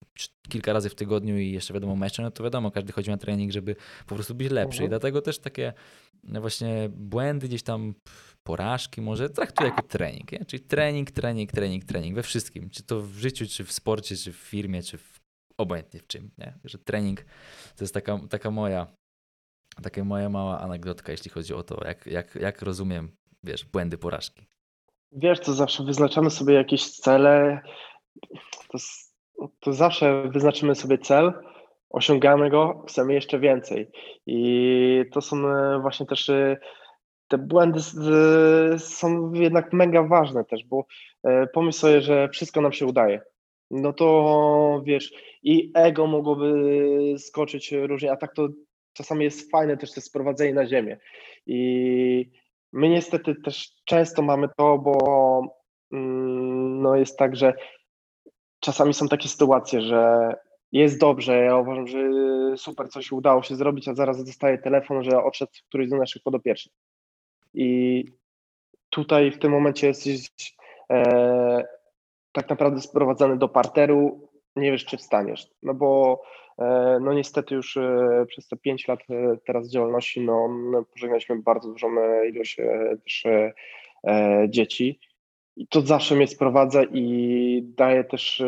kilka razy w tygodniu i jeszcze wiadomo mecze, no to wiadomo, każdy chodzi na trening, żeby po prostu być lepszy. I mhm. dlatego też takie no właśnie błędy, gdzieś tam porażki może traktuję jako trening. Nie? Czyli trening, trening, trening, trening we wszystkim. Czy to w życiu, czy w sporcie, czy w firmie, czy w, obojętnie w czym. Nie? Że trening to jest taka, taka moja taka moja mała anegdotka, jeśli chodzi o to, jak, jak, jak rozumiem, wiesz, błędy, porażki. Wiesz, to zawsze wyznaczamy sobie jakieś cele, to, to zawsze wyznaczymy sobie cel, osiągamy go, chcemy jeszcze więcej. I to są e, właśnie też e, te błędy są jednak mega ważne też, bo e, pomyśl sobie, że wszystko nam się udaje. No to wiesz, i ego mogłoby skoczyć różnie, a tak to czasami jest fajne też to sprowadzenie na ziemię. I my niestety też często mamy to, bo mm, no jest tak, że czasami są takie sytuacje, że jest dobrze, ja uważam, że super coś udało się zrobić, a zaraz dostaję telefon, że odszedł któryś z naszych podopiecznych. I tutaj w tym momencie jesteś e, tak naprawdę sprowadzany do parteru, nie wiesz, czy wstaniesz. No bo no niestety już e, przez te 5 lat e, teraz działalności no, pożegnaliśmy bardzo dużą e, ilość e, też dzieci. I to zawsze mnie sprowadza i daje też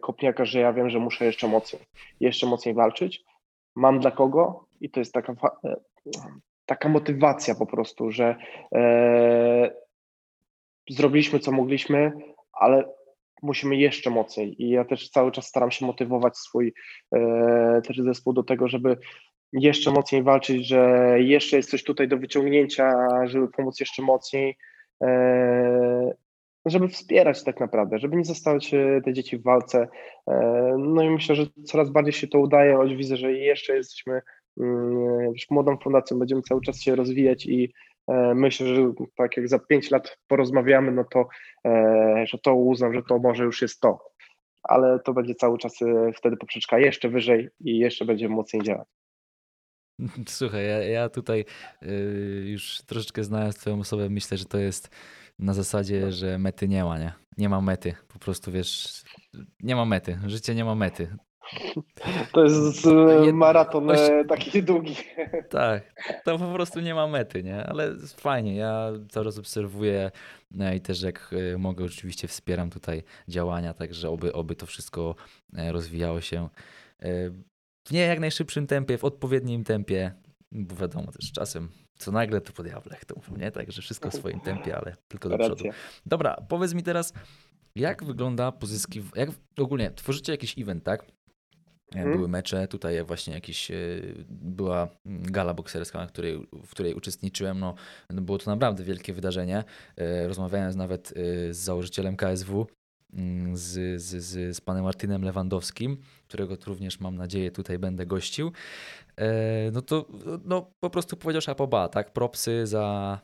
kopniaka, że ja wiem, że muszę jeszcze mocniej, jeszcze mocniej walczyć. Mam dla kogo i to jest taka taka motywacja po prostu, że e, zrobiliśmy co mogliśmy, ale musimy jeszcze mocniej. I ja też cały czas staram się motywować swój e, też zespół do tego, żeby jeszcze mocniej walczyć, że jeszcze jest coś tutaj do wyciągnięcia, żeby pomóc jeszcze mocniej, e, żeby wspierać tak naprawdę, żeby nie zostawiać e, te dzieci w walce. No i myślę, że coraz bardziej się to udaje, choć widzę, że jeszcze jesteśmy Mm, młodą fundacją będziemy cały czas się rozwijać i myślę, że tak jak za 5 lat porozmawiamy, no to, e, że to uznam, że to może już jest to. Ale to będzie cały czas e, wtedy poprzeczka jeszcze wyżej i jeszcze będziemy mocniej działać. Słuchaj, ja, ja tutaj już troszeczkę znając twoją osobę, myślę, że to jest na zasadzie, że mety nie ma, nie? Nie ma mety. Po prostu wiesz, nie ma mety. Życie nie ma mety. To jest e, maraton e, taki długi. Tak, to po prostu nie ma mety, nie? Ale fajnie, ja teraz obserwuję no i też jak mogę oczywiście wspieram tutaj działania, także oby, oby to wszystko rozwijało się w nie jak najszybszym tempie, w odpowiednim tempie, bo wiadomo też czasem co nagle to podjawle, to mówią, nie? Także wszystko w swoim tempie, ale tylko do przodu. Dobra, powiedz mi teraz, jak wygląda pozyskiwanie, jak ogólnie tworzycie jakiś event, tak? Hmm. Były mecze, tutaj właśnie jakiś, e, była gala bokserska, której, w której uczestniczyłem. No, było to naprawdę wielkie wydarzenie. E, rozmawiałem nawet e, z założycielem KSW, Mm, z, z, z, z panem Martinem Lewandowskim, którego również mam nadzieję tutaj będę gościł, e, no to no, po prostu powiedział szapoba, tak, propsy za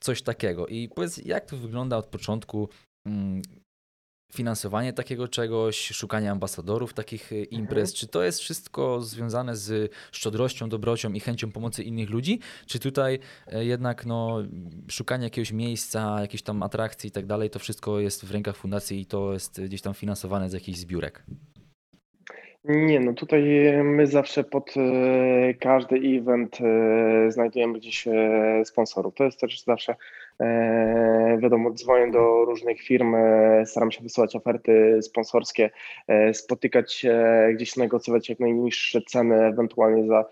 coś takiego. I powiedz, jak to wygląda od początku mm, finansowanie takiego czegoś, szukanie ambasadorów takich e, imprez? Mhm. Czy to jest wszystko związane z szczodrością, dobrocią i chęcią pomocy innych ludzi? Czy tutaj e, jednak no, szukanie jakiegoś miejsca, jakiejś tam atrakcji i tak dalej, to wszystko jest w rękach fundacji i to jest gdzieś tam finansowane z jakichś zbiórek? Nie, no tutaj my zawsze pod e, każdy event znajdujemy gdzieś sponsorów. To jest też zawsze E, wiadomo, dzwonię do różnych firm, e, staram się wysyłać oferty sponsorskie, e, spotykać się, gdzieś negocjować jak najniższe ceny, ewentualnie za,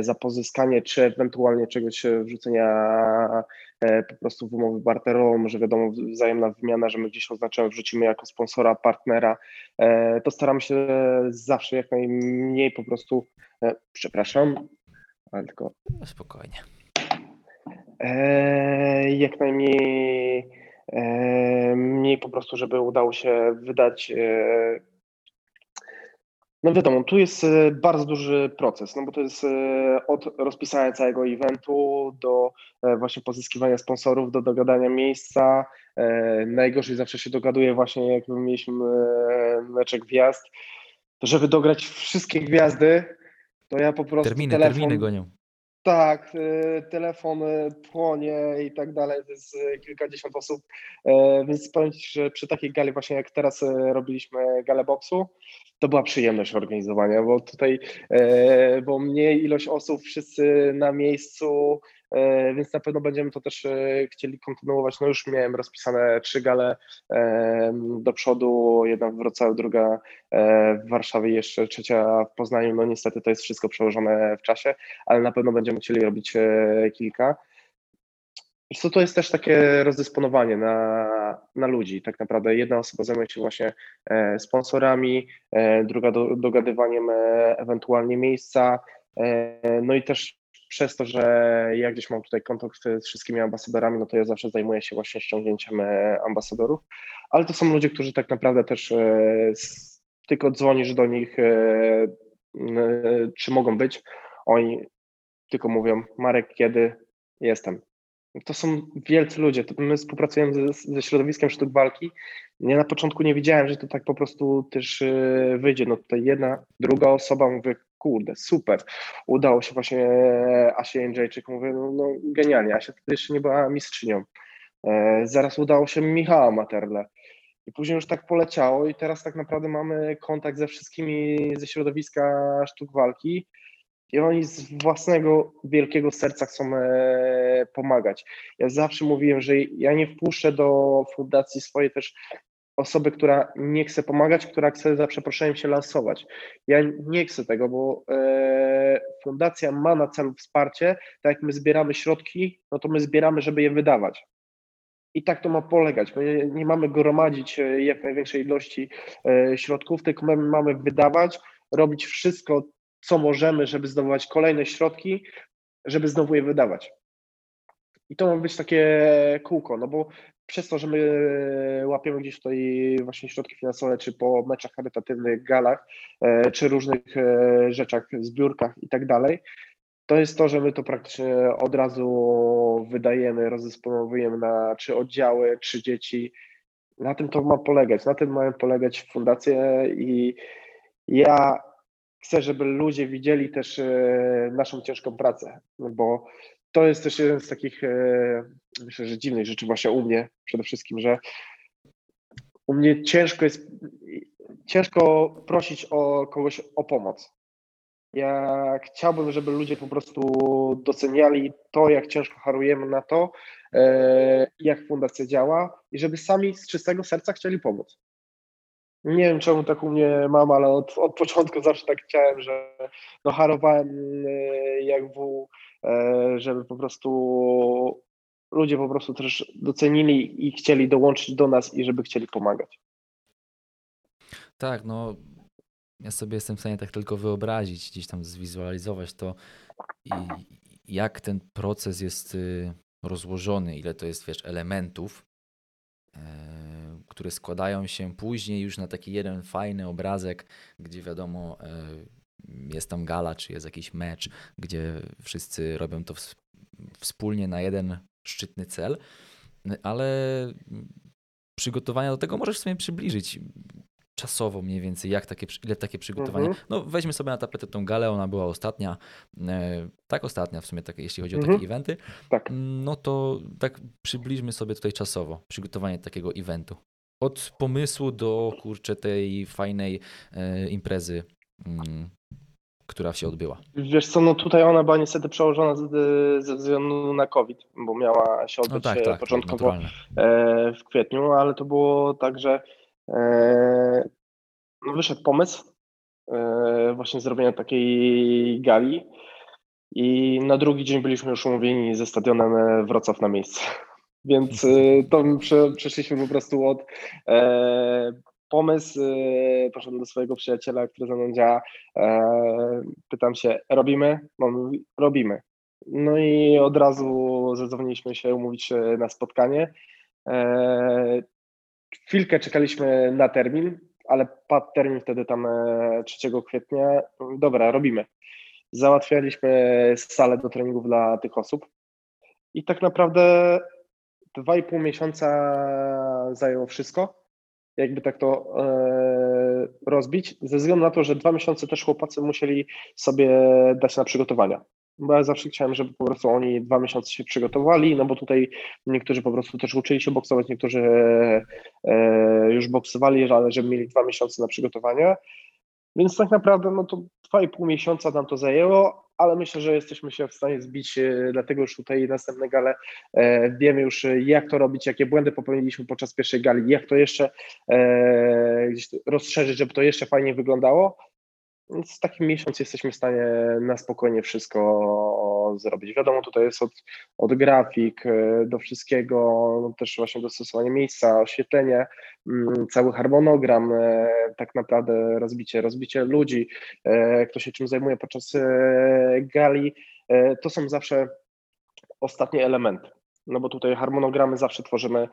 za pozyskanie, czy ewentualnie czegoś wrzucenia po prostu w umowę barterową, że wiadomo, wzajemna wymiana, że my gdzieś oznaczamy, wrzucimy jako sponsora, partnera, to staram się zawsze jak najmniej po prostu, przepraszam, ale tylko... Spokojnie. E, jak najmniej e, mniej po prostu, żeby udało się wydać. E, no wiadomo, tu jest bardzo duży proces, no bo to jest od rozpisania całego eventu do właśnie pozyskiwania sponsorów, do dogadania miejsca. Najgorzej zawsze się dogaduje właśnie, jak my mieliśmy meczek gwiazd, to żeby dograć wszystkie gwiazdy, to ja po prostu terminy, telefon, terminy gonią. Tak, y, telefon y, płonie i tak dalej, jest y, kilkadziesiąt osób, e, więc powiem Ci, że przy takiej gali właśnie jak teraz robiliśmy galę boksu, to była przyjemność organizowania, bo tutaj, bo mniej ilość osób, wszyscy na miejscu, więc na pewno będziemy to też e, chcieli kontynuować. No już miałem rozpisane trzy gale do przodu, jedna w Wrocławiu, druga e, w Warszawie, jeszcze trzecia w Poznaniu. No niestety to jest wszystko przełożone w czasie, ale na pewno będziemy chcieli robić kilka. Co to jest też takie rozdysponowanie na, na ludzi. Tak naprawdę jedna osoba zajmuje się właśnie sponsorami, druga do, dogadywaniem ewentualnie miejsca, no i też przez to, że ja gdzieś mam tutaj kontakt z wszystkimi ambasadorami, no to ja zawsze zajmuję się właśnie ściągnięciem e, ambasadorów, ale to są ludzie, którzy tak naprawdę też e, tylko dzwonisz do nich, e, czy mogą być, oni tylko mówią, Marek, kiedy jestem. To są wielcy ludzie. My współpracujemy ze, ze środowiskiem sztuk walki. Ja na początku nie wiedziałem, że to tak po prostu też wyjdzie. No tutaj jedna, druga osoba, mówię, kurde, super, udało się właśnie Asie Jędrzejczyk, mówię, no, no genialnie, Asia wtedy jeszcze nie była mistrzynią. E, zaraz udało się Michała Materle. I później już tak poleciało i teraz tak naprawdę mamy kontakt ze wszystkimi ze środowiska sztuk walki i oni z własnego wielkiego serca chcą e, pomagać. Ja zawsze mówiłem, że ja nie wpuszczę do fundacji swojej też osoby, która nie chce pomagać, która chce za przeproszeniem się lansować. Ja nie chcę tego, bo e, fundacja ma na celu wsparcie, tak jak my zbieramy środki, no to my zbieramy, żeby je wydawać. I tak to ma polegać. My nie mamy gromadzić e, jak największej ilości e, środków, tylko my mamy wydawać, robić wszystko, co możemy, żeby zdobywać kolejne środki, żeby znowu je wydawać. I to ma być takie kółko, no bo przez to, że my łapiemy gdzieś tutaj właśnie środki finansowe, czy po meczach charytatywnych, galach, e, czy różnych e, rzeczach, zbiórkach i tak dalej, to jest to, że my to praktycznie od razu wydajemy, rozdysponowujemy na czy oddziały, czy dzieci. Na tym to ma polegać, na tym mają polegać fundacje i ja chcę, żeby ludzie widzieli też e, naszą ciężką pracę, bo to jest też jeden z takich, e, myślę, że dziwnych rzeczy właśnie u mnie przede wszystkim, że u mnie ciężko jest, ciężko prosić o kogoś o pomoc. Ja chciałbym, żeby ludzie po prostu doceniali to, jak ciężko harujemy na to, e, jak fundacja działa i żeby sami z czystego serca chcieli pomóc. Nie wiem, czemu tak u mnie mam, ale od, od początku zawsze tak chciałem, że no harowałem e, jak w, żeby po prostu ludzie po prostu też docenili i chcieli dołączyć do nas i żeby chcieli pomagać. Tak, no ja sobie jestem w stanie tak tylko wyobrazić, gdzieś tam zwizualizować to i jak ten proces jest y, rozłożony, ile to jest, wiesz, elementów, e, które składają się później już na taki jeden fajny obrazek, gdzie wiadomo, e, jest tam gala, czy jest jakiś mecz, gdzie wszyscy robią to wspólnie na jeden szczytny cel, ale przygotowania do tego możesz sobie przybliżyć czasowo mniej więcej, jak takie, ile takie przygotowania. Mhm. No weźmy sobie na tapetę tą galę, ona była ostatnia, e, tak ostatnia w sumie, tak, jeśli chodzi mhm. o takie eventy. Tak. No to tak przybliżmy sobie tutaj czasowo przygotowanie takiego eventu. Od pomysłu do kurczę tej fajnej e, imprezy, mm, która się odbyła. Wiesz co, no tutaj ona była niestety przełożona ze względu na COVID, bo miała się odbyć no tak, tak, początkowo e, w kwietniu, ale to było tak, że E, no, wyszedł pomysł e, właśnie zrobienia takiej gali i na drugi dzień byliśmy już umówieni ze stadionem Wrocław na miejsce. Więc e, to przeszliśmy po prostu od pomysł, poszedłem do swojego przyjaciela, który ze mną działa, pytam się, robimy? On mówi, robimy. No i od razu zadzwoniliśmy się umówić na spotkanie. Chwilkę czekaliśmy na termin, ale padł termin wtedy tam 3 e, kwietnia. Dobra, robimy. Załatwialiśmy salę do treningów dla tych osób i tak naprawdę dwa i pół miesiąca zajęło wszystko, jakby tak to e, rozbić, ze względu na to, że dwa miesiące też chłopacy musieli sobie dać na przygotowania bo ja zawsze chciałem, żeby po prostu oni dwa miesiące się przygotowali, no bo tutaj niektórzy po prostu też uczyli się boksować, niektórzy e, już boksowali, ale żeby mieli dwa miesiące na przygotowanie. Więc tak naprawdę no to dwa i pół miesiąca nam to zajęło, ale myślę, że jesteśmy się w stanie zbić, e, dlatego już tutaj następne gale e, wiemy już jak to robić, jakie błędy popełniliśmy podczas pierwszej gali, jak to jeszcze e, rozszerzyć, żeby to jeszcze fajnie wyglądało. Więc w takim miesiąc jesteśmy w stanie na spokojnie wszystko zrobić. Wiadomo, tutaj jest od, od grafik e, do wszystkiego, też właśnie dostosowanie miejsca, oświetlenie, mm, cały harmonogram, e, tak naprawdę rozbicie, rozbicie ludzi, e, kto się czym zajmuje podczas gali, to są zawsze ostatnie elementy. No bo tutaj harmonogramy zawsze tworzymy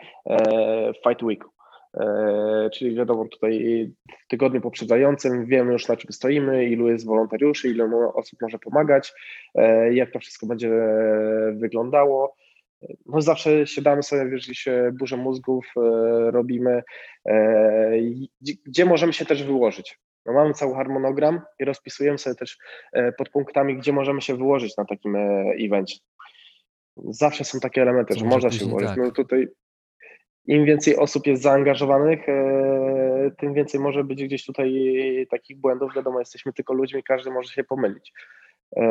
w Fight Weeku. E, czyli wiadomo, tutaj w tygodniu poprzedzającym wiemy już na czym stoimy, ilu jest wolontariuszy, ile osób może pomagać, e, jak to wszystko będzie wyglądało. No zawsze siadamy sobie, jeżeli się burzę mózgów e, robimy, gdzie możemy się też wyłożyć. No mamy cały harmonogram i rozpisujemy sobie też pod punktami, gdzie możemy się wyłożyć na takim evencie. Zawsze są takie elementy, że można się wyłożyć. Tak. No tutaj im więcej osób jest zaangażowanych, e, tym więcej może być gdzieś tutaj takich błędów. Wiadomo, jesteśmy tylko ludźmi, każdy może się pomylić. E,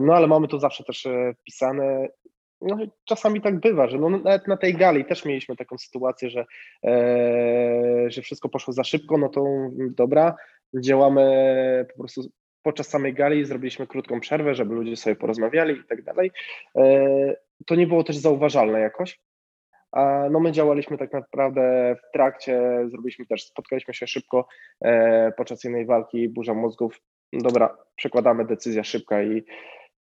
no ale mamy to zawsze też e, pisane. No, czasami tak bywa, że no, nawet na tej gali też mieliśmy taką sytuację, że, że wszystko poszło za szybko, no to dobra, działamy po prostu podczas samej gali, zrobiliśmy krótką przerwę, żeby ludzie sobie porozmawiali i tak dalej. To nie było też zauważalne jakoś, no my działaliśmy tak naprawdę w trakcie, zrobiliśmy też, spotkaliśmy się szybko e, podczas jednej walki, burza mózgów. Dobra, przekładamy decyzja szybka i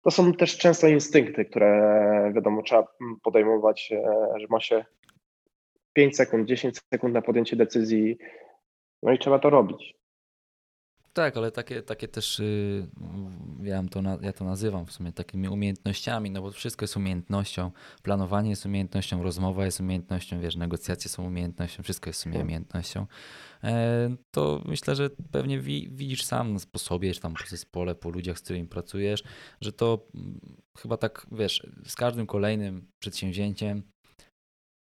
to są też często instynkty, które wiadomo trzeba podejmować, e, że ma się 5 sekund, 10 sekund na podjęcie decyzji, no i trzeba to robić. Tak, ale takie, takie też y, ja to, na, ja to nazywam w sumie takimi umiejętnościami, no bo wszystko jest umiejętnością, planowanie jest umiejętnością, rozmowa jest umiejętnością, wiesz, negocjacje są umiejętnością, wszystko jest w sumie umiejętnością. E, to myślę, że pewnie wi, widzisz sam na sposobie, czy tam po zespole, po ludziach, z którymi pracujesz, że to mm, chyba tak, wiesz, z każdym kolejnym przedsięwzięciem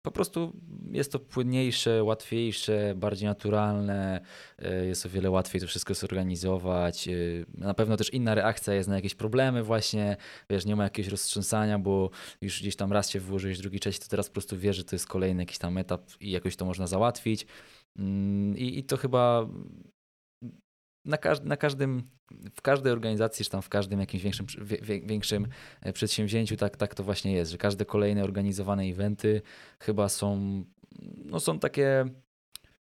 po prostu jest to płynniejsze, łatwiejsze, bardziej naturalne, e, jest o wiele łatwiej to wszystko zorganizować. E, na pewno też inna reakcja jest na jakieś problemy właśnie, wiesz, nie ma jakiegoś roztrząsania, bo już gdzieś tam raz się włożyłeś, drugi, trzeci, to teraz po prostu wiesz, że to jest kolejny jakiś tam etap i jakoś to można załatwić. Mm, I, i to chyba na, każd na każdym, w każdej organizacji, czy tam w każdym jakimś większym, większym e, przedsięwzięciu tak, tak to właśnie jest, że każde kolejne organizowane eventy chyba są, no są takie,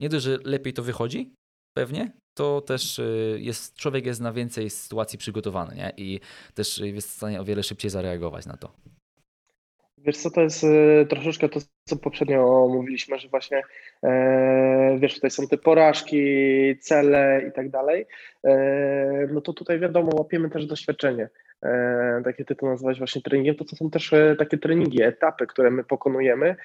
nie dość, że lepiej to wychodzi, pewnie, to też e, jest, człowiek jest na więcej sytuacji przygotowany nie? i też jest w stanie o wiele szybciej zareagować na to. Wiesz co, to jest y, troszeczkę to, co poprzednio mówiliśmy, że właśnie e, wiesz, tutaj są te porażki, cele i tak dalej, e, no to tutaj wiadomo, łapiemy też doświadczenie. E, takie ty to nazwałeś właśnie treningiem, to, to są też e, takie treningi, etapy, które my pokonujemy.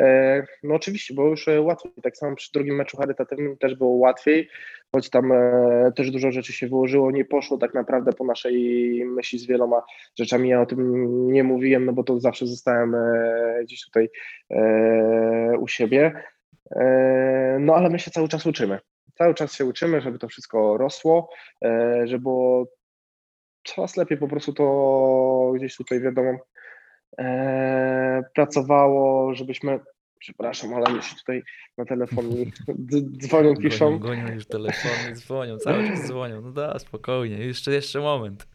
E, no oczywiście, było już e, łatwiej, tak samo przy drugim meczu charytatywnym też było łatwiej, choć tam e, też dużo rzeczy się wyłożyło, nie poszło tak naprawdę po naszej myśli z wieloma rzeczami. Ja o tym nie mówiłem, no bo to zawsze zostałem e, gdzieś tutaj u siebie. No ale my się cały czas uczymy. Cały czas się uczymy, żeby to wszystko rosło, żeby było coraz lepiej po prostu to gdzieś tutaj wiadomo pracowało, żebyśmy Przepraszam, ale się tutaj na telefon dzwonią, piszą. Gonią, gonią już telefony, dzwonią, cały czas dzwonią. No da, spokojnie, jeszcze, jeszcze moment.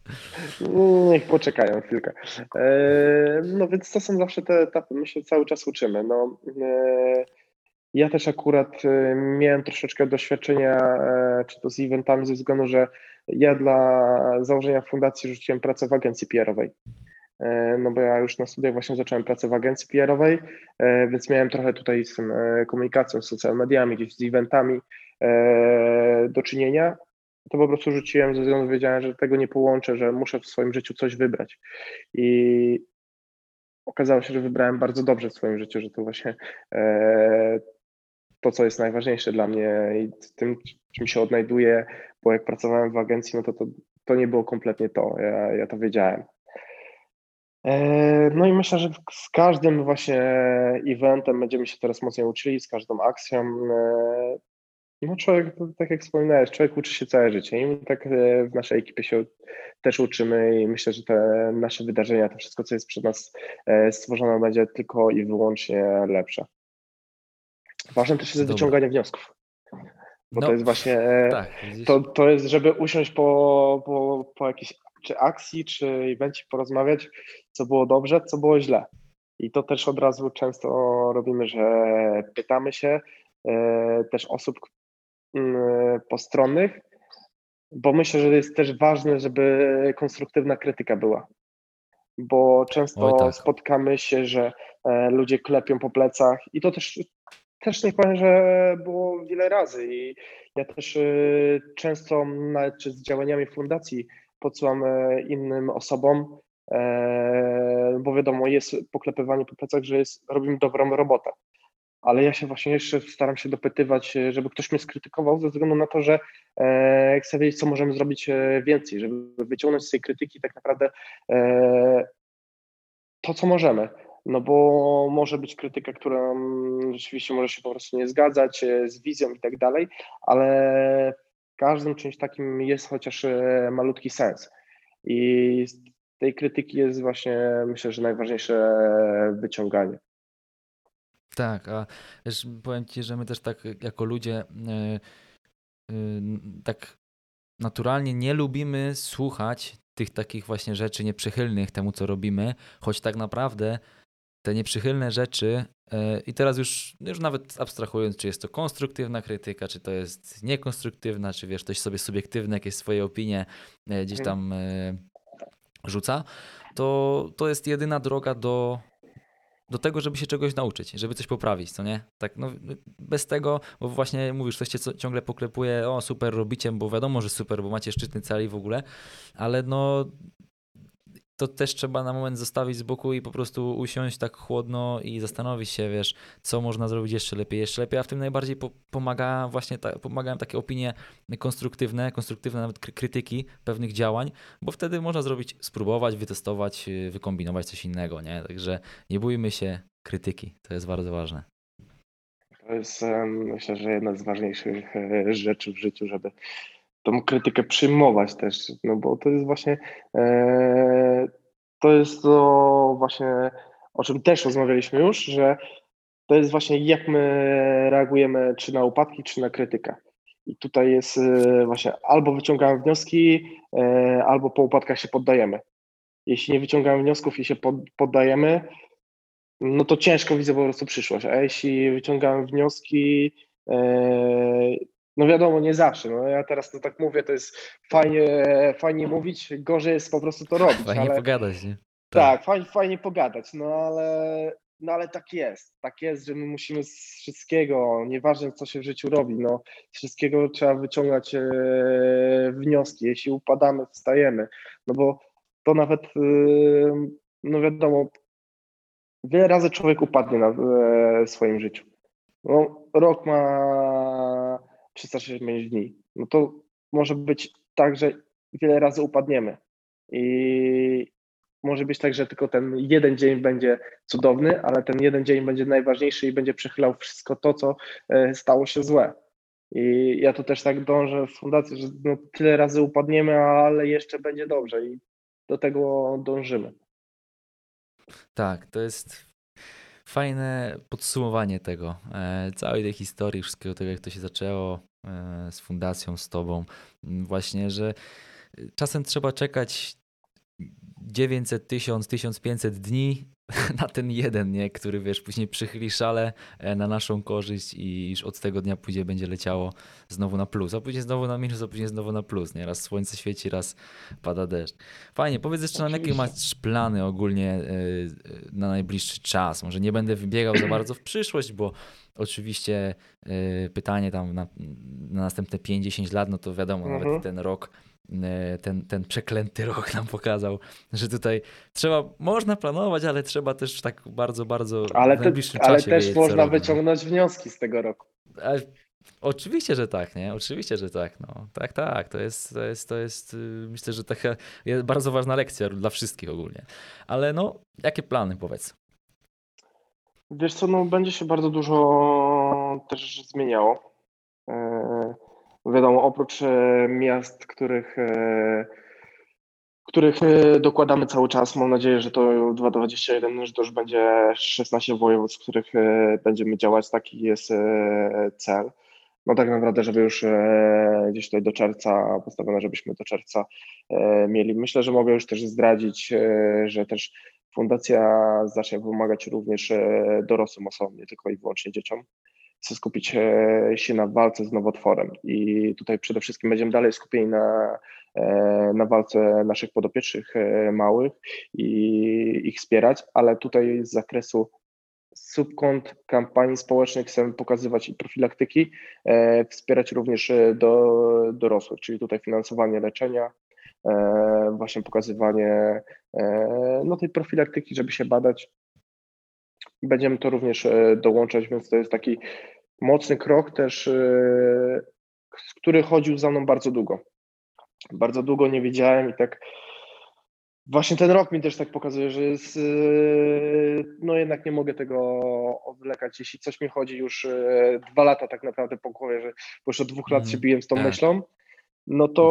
Niech poczekają chwilkę. E, no więc to są zawsze te etapy, my się cały czas uczymy. No, e, ja też akurat e, miałem troszeczkę doświadczenia, czy to z eventami, ze względu, że ja dla założenia fundacji rzuciłem pracę w agencji PR-owej. E, no bo ja już na studiach właśnie zacząłem pracę w agencji PR-owej, e, więc miałem trochę tutaj z tym e, komunikacją, z social mediami, gdzieś z eventami do czynienia. To po prostu rzuciłem ze względu, wiedziałem, że tego nie połączę, że muszę w swoim życiu coś wybrać. I okazało się, że wybrałem bardzo dobrze w swoim życiu, że to właśnie to, co jest najważniejsze dla mnie i tym, czym się odnajduję, bo jak pracowałem w agencji, no to to, to nie było kompletnie to. Ja, ja to wiedziałem. E, no i myślę, że z każdym właśnie eventem będziemy się teraz mocniej uczyli, z każdą akcją. E, no człowiek, tak jak wspominałeś, człowiek uczy się całe życie i tak e, w naszej ekipie się też uczymy i myślę, że te nasze wydarzenia, to wszystko, co jest przed nas stworzone, będzie tylko i wyłącznie lepsze. Ważne też jest Dobra. wyciąganie wniosków. Bo no, to jest właśnie, tak, to, to jest, żeby usiąść po, po, po jakiejś czy akcji, czy evencie porozmawiać, co było dobrze, co było źle. I to też od razu często robimy, że pytamy się e, też osób mm, postronnych, bo myślę, że jest też ważne, żeby konstruktywna krytyka była. Bo często tak. spotkamy się, że e, ludzie klepią po plecach i to też, też powiem, że było wiele razy. I ja też e, często nawet z działaniami fundacji podsyłam innym osobom, e, bo wiadomo, jest poklepywanie po plecach, że jest, robimy dobrą robotę. Ale ja się właśnie jeszcze staram się dopytywać, żeby ktoś mnie skrytykował, ze względu na to, że e, chcę wiedzieć, co możemy zrobić e, więcej, żeby wyciągnąć z tej krytyki tak naprawdę to, co możemy. No bo może być krytyka, która rzeczywiście może się po prostu nie zgadzać z wizją i tak dalej, ale każdym czymś takim jest chociaż e, malutki sens. I z tej krytyki jest właśnie, myślę, że najważniejsze wyciąganie. Tak, a wiesz, powiem Ci, że my też tak jako ludzie yy, yy, tak naturalnie nie lubimy słuchać tych takich właśnie rzeczy nieprzychylnych temu, co robimy, choć tak naprawdę te nieprzychylne rzeczy e, i teraz już, już nawet abstrahując, czy jest to konstruktywna krytyka, czy to jest niekonstruktywna, czy wiesz, ktoś sobie subiektywne jakieś swoje opinie e, gdzieś tam e, rzuca, to, to jest jedyna droga do, do tego, żeby się czegoś nauczyć, żeby coś poprawić, co nie? Tak, no, bez tego, bo właśnie mówisz, ktoś cię ciągle poklepuje, o super robicie, bo wiadomo, że super, bo macie szczytny cel i w ogóle, ale no to też trzeba na moment zostawić z boku i po prostu usiąść tak chłodno i zastanowić się, wiesz, co można zrobić jeszcze lepiej, jeszcze lepiej, a w tym najbardziej po pomaga właśnie ta, pomagają takie opinie konstruktywne, konstruktywne nawet krytyki pewnych działań, bo wtedy można zrobić, spróbować, wytestować, wykombinować coś innego, nie? Także nie bójmy się krytyki, to jest bardzo ważne. To jest myślę, że jedna z ważniejszych e, rzeczy w życiu, żeby tą krytykę przyjmować też, no bo to jest właśnie e, to jest to właśnie, o czym też rozmawialiśmy już, że to jest właśnie jak my reagujemy czy na upadki, czy na krytykę. I tutaj jest e, właśnie albo wyciągamy wnioski, e, albo po upadkach się poddajemy. Jeśli nie wyciągamy wniosków i się poddajemy, no to ciężko widzę po prostu przyszłość. A jeśli wyciągamy wnioski, no wiadomo, nie zawsze. No ja teraz to tak mówię, to jest fajnie, fajnie mówić, gorzej jest po prostu to robić. Fajnie ale... pogadać, nie? Tak, tak fajnie, fajnie pogadać, no ale, no ale tak jest. Tak jest, że my musimy z wszystkiego, nieważne co się w życiu robi, no z wszystkiego trzeba wyciągać e, wnioski. Jeśli upadamy, wstajemy. No bo to nawet, e, no wiadomo, wiele razy człowiek upadnie na e, swoim życiu. No, rok ma 365 dni, no to może być tak, że wiele razy upadniemy. I może być tak, że tylko ten jeden dzień będzie cudowny, ale ten jeden dzień będzie najważniejszy i będzie przechylał wszystko to, co e, stało się złe. I ja to też tak dążę w fundacji, że no tyle razy upadniemy, ale jeszcze będzie dobrze i do tego dążymy. Tak, to jest fajne podsumowanie tego, e, całej tej historii, wszystkiego tego, jak to się zaczęło e, z fundacją, z tobą. Właśnie, że czasem trzeba czekać 900, 1000, 1500 dni na ten jeden, nie? który wiesz, później przychyli szale e, na naszą korzyść i już od tego dnia później będzie leciało znowu na plus, a później znowu na minus, a później znowu na plus, nie? Raz słońce świeci, raz pada deszcz. Fajnie, powiedz jeszcze nam, jakie masz plany ogólnie e, na najbliższy czas? Może nie będę wybiegał za bardzo w przyszłość, bo oczywiście e, pytanie tam na, na następne 5-10 lat, no to wiadomo, mhm. nawet ten rok E, ten, ten przeklęty rok nam pokazał, że tutaj trzeba, można planować, ale trzeba też tak bardzo, bardzo ale w najbliższym te, Ale też można wyciągnąć wnioski z tego roku. Ale, oczywiście, że tak, nie? Oczywiście, że tak. No. Tak, tak. To jest, to jest, to jest y, myślę, że taka jest bardzo ważna lekcja dla wszystkich ogólnie. Ale no, jakie plany powiedz? Wiesz co, no będzie się bardzo dużo też zmieniało. Wiadomo, oprócz e, miast, których, e, których e, dokładamy cały czas, mam nadzieję, że to 2021, że to już będzie 16 województw, w których będziemy działać. Taki jest cel. No tak naprawdę, żeby już gdzieś tutaj do czerwca, postawione, żebyśmy do czerwca mieli. Myślę, że mogę już też zdradzić, że też fundacja zacznie pomagać również dorosłym osobom, nie tylko i wyłącznie dzieciom chcę skupić e, się na walce z nowotworem i tutaj przede wszystkim będziemy dalej skupieni na, e, na walce naszych podopiecznych e, małych i ich wspierać, ale tutaj z zakresu subkont kampanii społecznych chcemy pokazywać i profilaktyki, wspierać również do dorosłych, czyli tutaj finansowanie leczenia, właśnie pokazywanie no, tej profilaktyki, żeby się badać. Będziemy to również dołączać, więc to jest taki mocny krok też, e, który chodził za mną bardzo długo. Bardzo długo nie wiedziałem i tak właśnie ten rok mi też tak pokazuje, że jest, e, no jednak nie mogę tego odwlekać. Jeśli coś mi chodzi już e, dwa lata tak naprawdę po głowie, że już od dwóch lat się mhm. biłem z tą tak. myślą, no to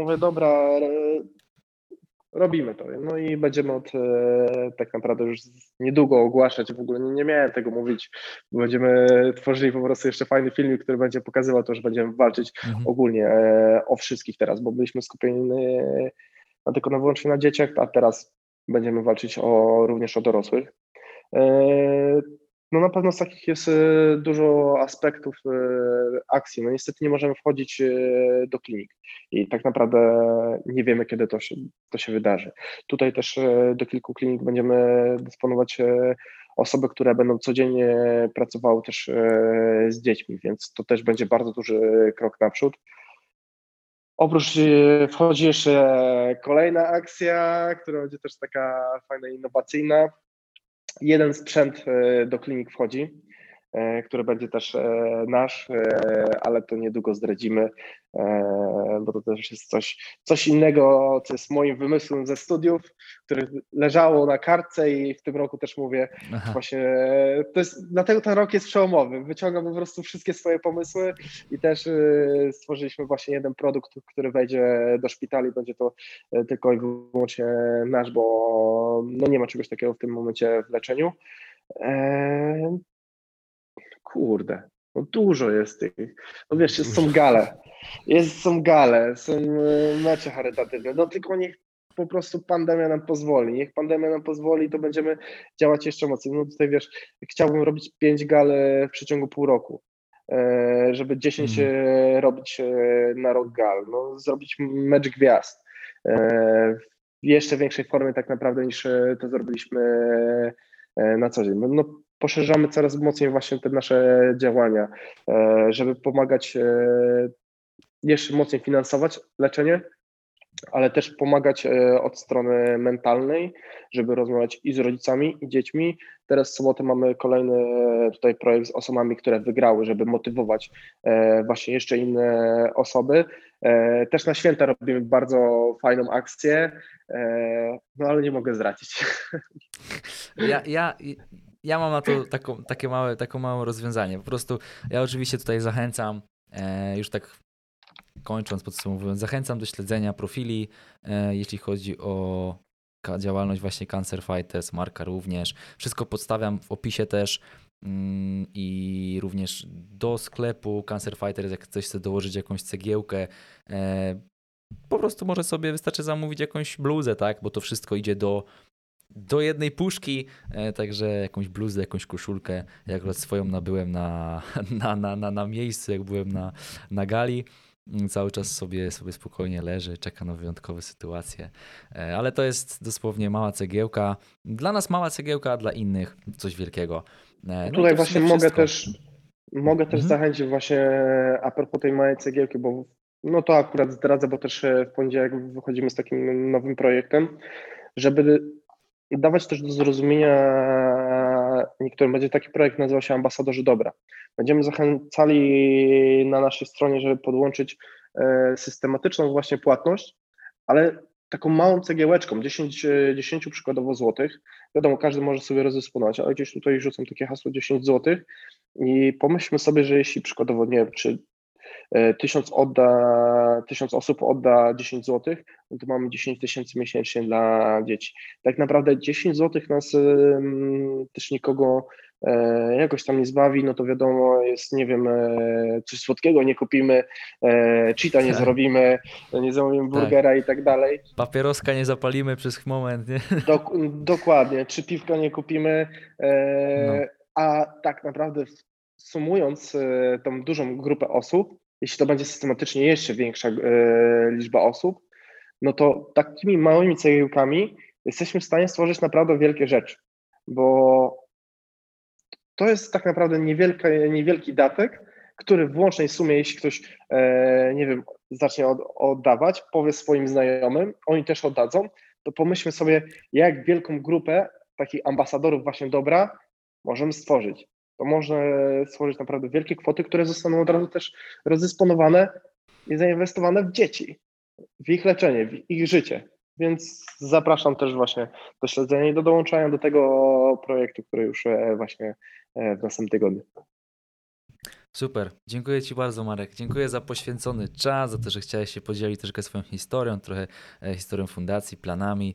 mówię, dobra, robimy to. No i będziemy od e, tak naprawdę już niedługo ogłaszać. W ogóle nie, nie miałem tego mówić. Będziemy tworzyli po prostu jeszcze fajny filmik, który będzie pokazywał to, że będziemy walczyć mhm. ogólnie e, o wszystkich teraz, bo byliśmy skupieni na, tylko na wyłącznie na dzieciach, a teraz będziemy walczyć o, również o dorosłych. No na pewno z takich jest e, dużo aspektów e, akcji. No niestety nie możemy wchodzić e, do klinik i tak naprawdę nie wiemy, kiedy to się, to się wydarzy. Tutaj też do kilku klinik będziemy dysponować osoby, które będą codziennie pracowały też z dziećmi, więc to też będzie bardzo duży krok naprzód. Oprócz wchodzi jeszcze kolejna akcja, która będzie też taka fajna, innowacyjna. Jeden sprzęt do klinik wchodzi. E, który będzie też e, nasz, e, ale to niedługo zdradzimy, bo to też jest coś, coś innego, co jest moim wymysłem ze studiów, które leżało na kartce i w tym roku też mówię Aha. właśnie, to jest, dlatego ten rok jest przełomowy, wyciągam po prostu wszystkie swoje pomysły i też stworzyliśmy właśnie jeden produkt, który wejdzie do szpitali, będzie to tylko i wyłącznie nasz, bo no nie ma czegoś takiego w tym momencie w leczeniu. Kurde, no dużo jest tych. No wiesz, jest, są gale, jest, są gale, są e, mecze charytatywne, no tylko niech po prostu pandemia nam pozwoli. Niech pandemia nam pozwoli, to będziemy działać jeszcze mocniej. No tutaj wiesz, chciałbym robić pięć gal w przeciągu pół roku, e, żeby 10 mm. robić na rok gal, no, zrobić mecz gwiazd w jeszcze większej formie tak naprawdę niż to zrobiliśmy na co dzień. No, poszerzamy coraz mocniej właśnie te nasze działania, e, żeby pomagać e, jeszcze mocniej finansować leczenie, ale też pomagać e, od strony mentalnej, żeby rozmawiać i z rodzicami, i dziećmi. Teraz w sobotę mamy kolejny tutaj projekt z osobami, które wygrały, żeby motywować właśnie jeszcze inne osoby. Też na święta robimy bardzo fajną akcję, no ale nie mogę zdradzić. Ja, ja, ja mam na to taką, takie małe, taką małe rozwiązanie. Po prostu ja oczywiście tutaj zachęcam, e, już tak kończąc, podsumowując, zachęcam do śledzenia profili, e, jeśli chodzi o działalność właśnie Cancer Fighters, Marka również. Wszystko podstawiam w opisie też mm, i również do sklepu Cancer Fighters, jak ktoś chce dołożyć jakąś cegiełkę, e, po prostu może sobie wystarczy zamówić jakąś bluzę, tak, bo to wszystko idzie do do jednej puszki, e, także jakąś bluzę, jakąś koszulkę. Ja akurat swoją nabyłem na, na, na, na, na miejscu, jak byłem na, na gali. Mm, cały czas sobie, sobie spokojnie leży, czeka na wyjątkowe sytuacje. E, ale to jest dosłownie mała cegiełka. Dla nas mała cegiełka, dla innych coś wielkiego. E, no Tutaj właśnie mogę też, mogę też mhm. zachęcić właśnie a propos tej małej cegiełki, bo no to akurat zdradzę, bo też w poniedziałek wychodzimy z takim nowym projektem, żeby dawać też do zrozumienia niektórym, będzie taki projekt, nazywał się Ambasadorzy Dobra. Będziemy zachęcali na naszej stronie, żeby podłączyć e, systematyczną właśnie płatność, ale taką małą cegiełeczką, 10, 10 przykładowo złotych. Wiadomo, każdy może sobie rozdysponować, ale gdzieś tutaj rzucam takie hasło 10 złotych i pomyślmy sobie, że jeśli przykładowo, nie wiem, czy E, tysiąc, odda, tysiąc osób odda 10 zł, no to mamy 10 tysięcy miesięcznie dla dzieci. Tak naprawdę 10 zł nas też nikogo e, jakoś tam nie zbawi, no to wiadomo, jest, nie wiem, e, coś słodkiego nie kupimy, cheata nie tak. zrobimy, nie zamówimy tak. burgera tak. i tak dalej. Papieroska nie zapalimy przez moment, nie? Dok dokładnie, czy piwka nie kupimy, no. a tak naprawdę sumując tą dużą grupę osób, jeśli to będzie systematycznie jeszcze większa e, liczba osób, no to takimi małymi cegiełkami jesteśmy w stanie stworzyć naprawdę wielkie rzeczy, bo to jest tak naprawdę niewielka, niewielki datek, który w łącznej sumie, jeśli ktoś, e, nie wiem, zacznie od, oddawać, powie swoim znajomym, oni też oddadzą, to pomyślmy sobie, jak wielką grupę takich ambasadorów właśnie dobra możemy stworzyć to można stworzyć naprawdę wielkie kwoty, które zostaną od razu też rozdysponowane i zainwestowane w dzieci, w ich leczenie, w ich życie. Więc zapraszam też właśnie do śledzenia i do dołączania do tego projektu, który już e, właśnie e, w następnym tygodniu. Super, dziękuję Ci bardzo Marek, dziękuję za poświęcony czas, za to, że chciałeś się podzielić troszkę swoją historią, trochę e, historią fundacji, planami.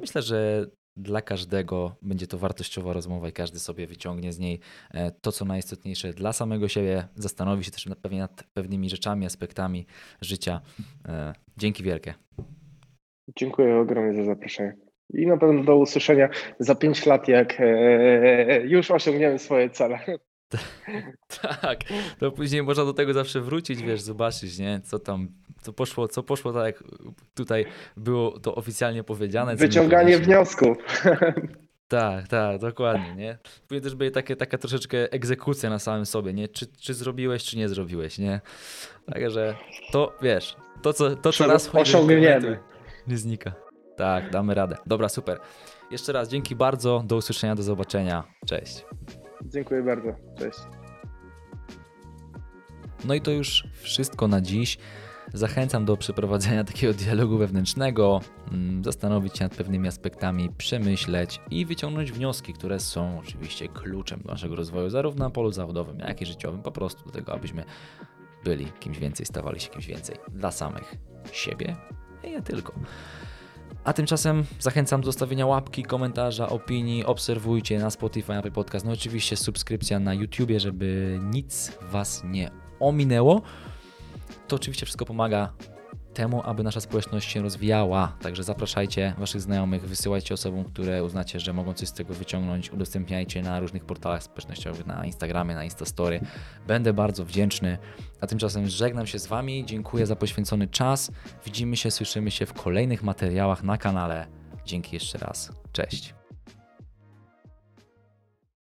Myślę, że dla każdego będzie to wartościowa rozmowa i każdy sobie wyciągnie z niej e, to, co najistotniejsze dla samego siebie, zastanowi się też pewnie nad pewnymi rzeczami, aspektami życia. E, dzięki wielkie. Dziękuję ogromnie za zaproszenie. I na pewno do usłyszenia za 5 lat, jak e, już osiągniemy swoje cele. tak, to później można do tego zawsze wrócić, wiesz, zobaczyć, nie, co tam, co poszło, co poszło tak, jak tutaj było to oficjalnie powiedziane. Wyciąganie wniosków. Tak, tak, dokładnie, nie? Później też będzie takie, taka troszeczkę egzekucja na samym sobie, nie? Czy, czy zrobiłeś, czy nie zrobiłeś, nie? Także to, wiesz, to co, to, co raz Osiągniemy. nie znika. Tak, damy radę. Dobra, super. Jeszcze raz dzięki bardzo, do usłyszenia, do zobaczenia. Cześć. Dziękuję bardzo. Cześć. No i to już wszystko na dziś. Zachęcam do przeprowadzenia takiego dialogu wewnętrznego, mm, zastanowić się nad pewnymi aspektami, przemyśleć i wyciągnąć wnioski, które są oczywiście kluczem do naszego rozwoju, zarówno na polu zawodowym, jak i życiowym, po prostu do tego, abyśmy byli kimś więcej, stawali się kimś więcej dla samych siebie i nie tylko. A tymczasem zachęcam do zostawienia łapki, komentarza, opinii. Obserwujcie na Spotify, Apple Podcast. No oczywiście subskrypcja na YouTubie, żeby nic Was nie ominęło. To oczywiście wszystko pomaga temu, aby nasza społeczność się rozwijała. Także zapraszajcie Waszych znajomych, wysyłajcie osobom, które uznacie, że mogą coś z tego wyciągnąć. Udostępniajcie na różnych portalach społecznościowych, na Instagramie, na Instastory. Będę bardzo wdzięczny. A tymczasem żegnam się z Wami. Dziękuję za poświęcony czas. Widzimy się, słyszymy się w kolejnych materiałach na kanale. Dzięki jeszcze raz. Cześć.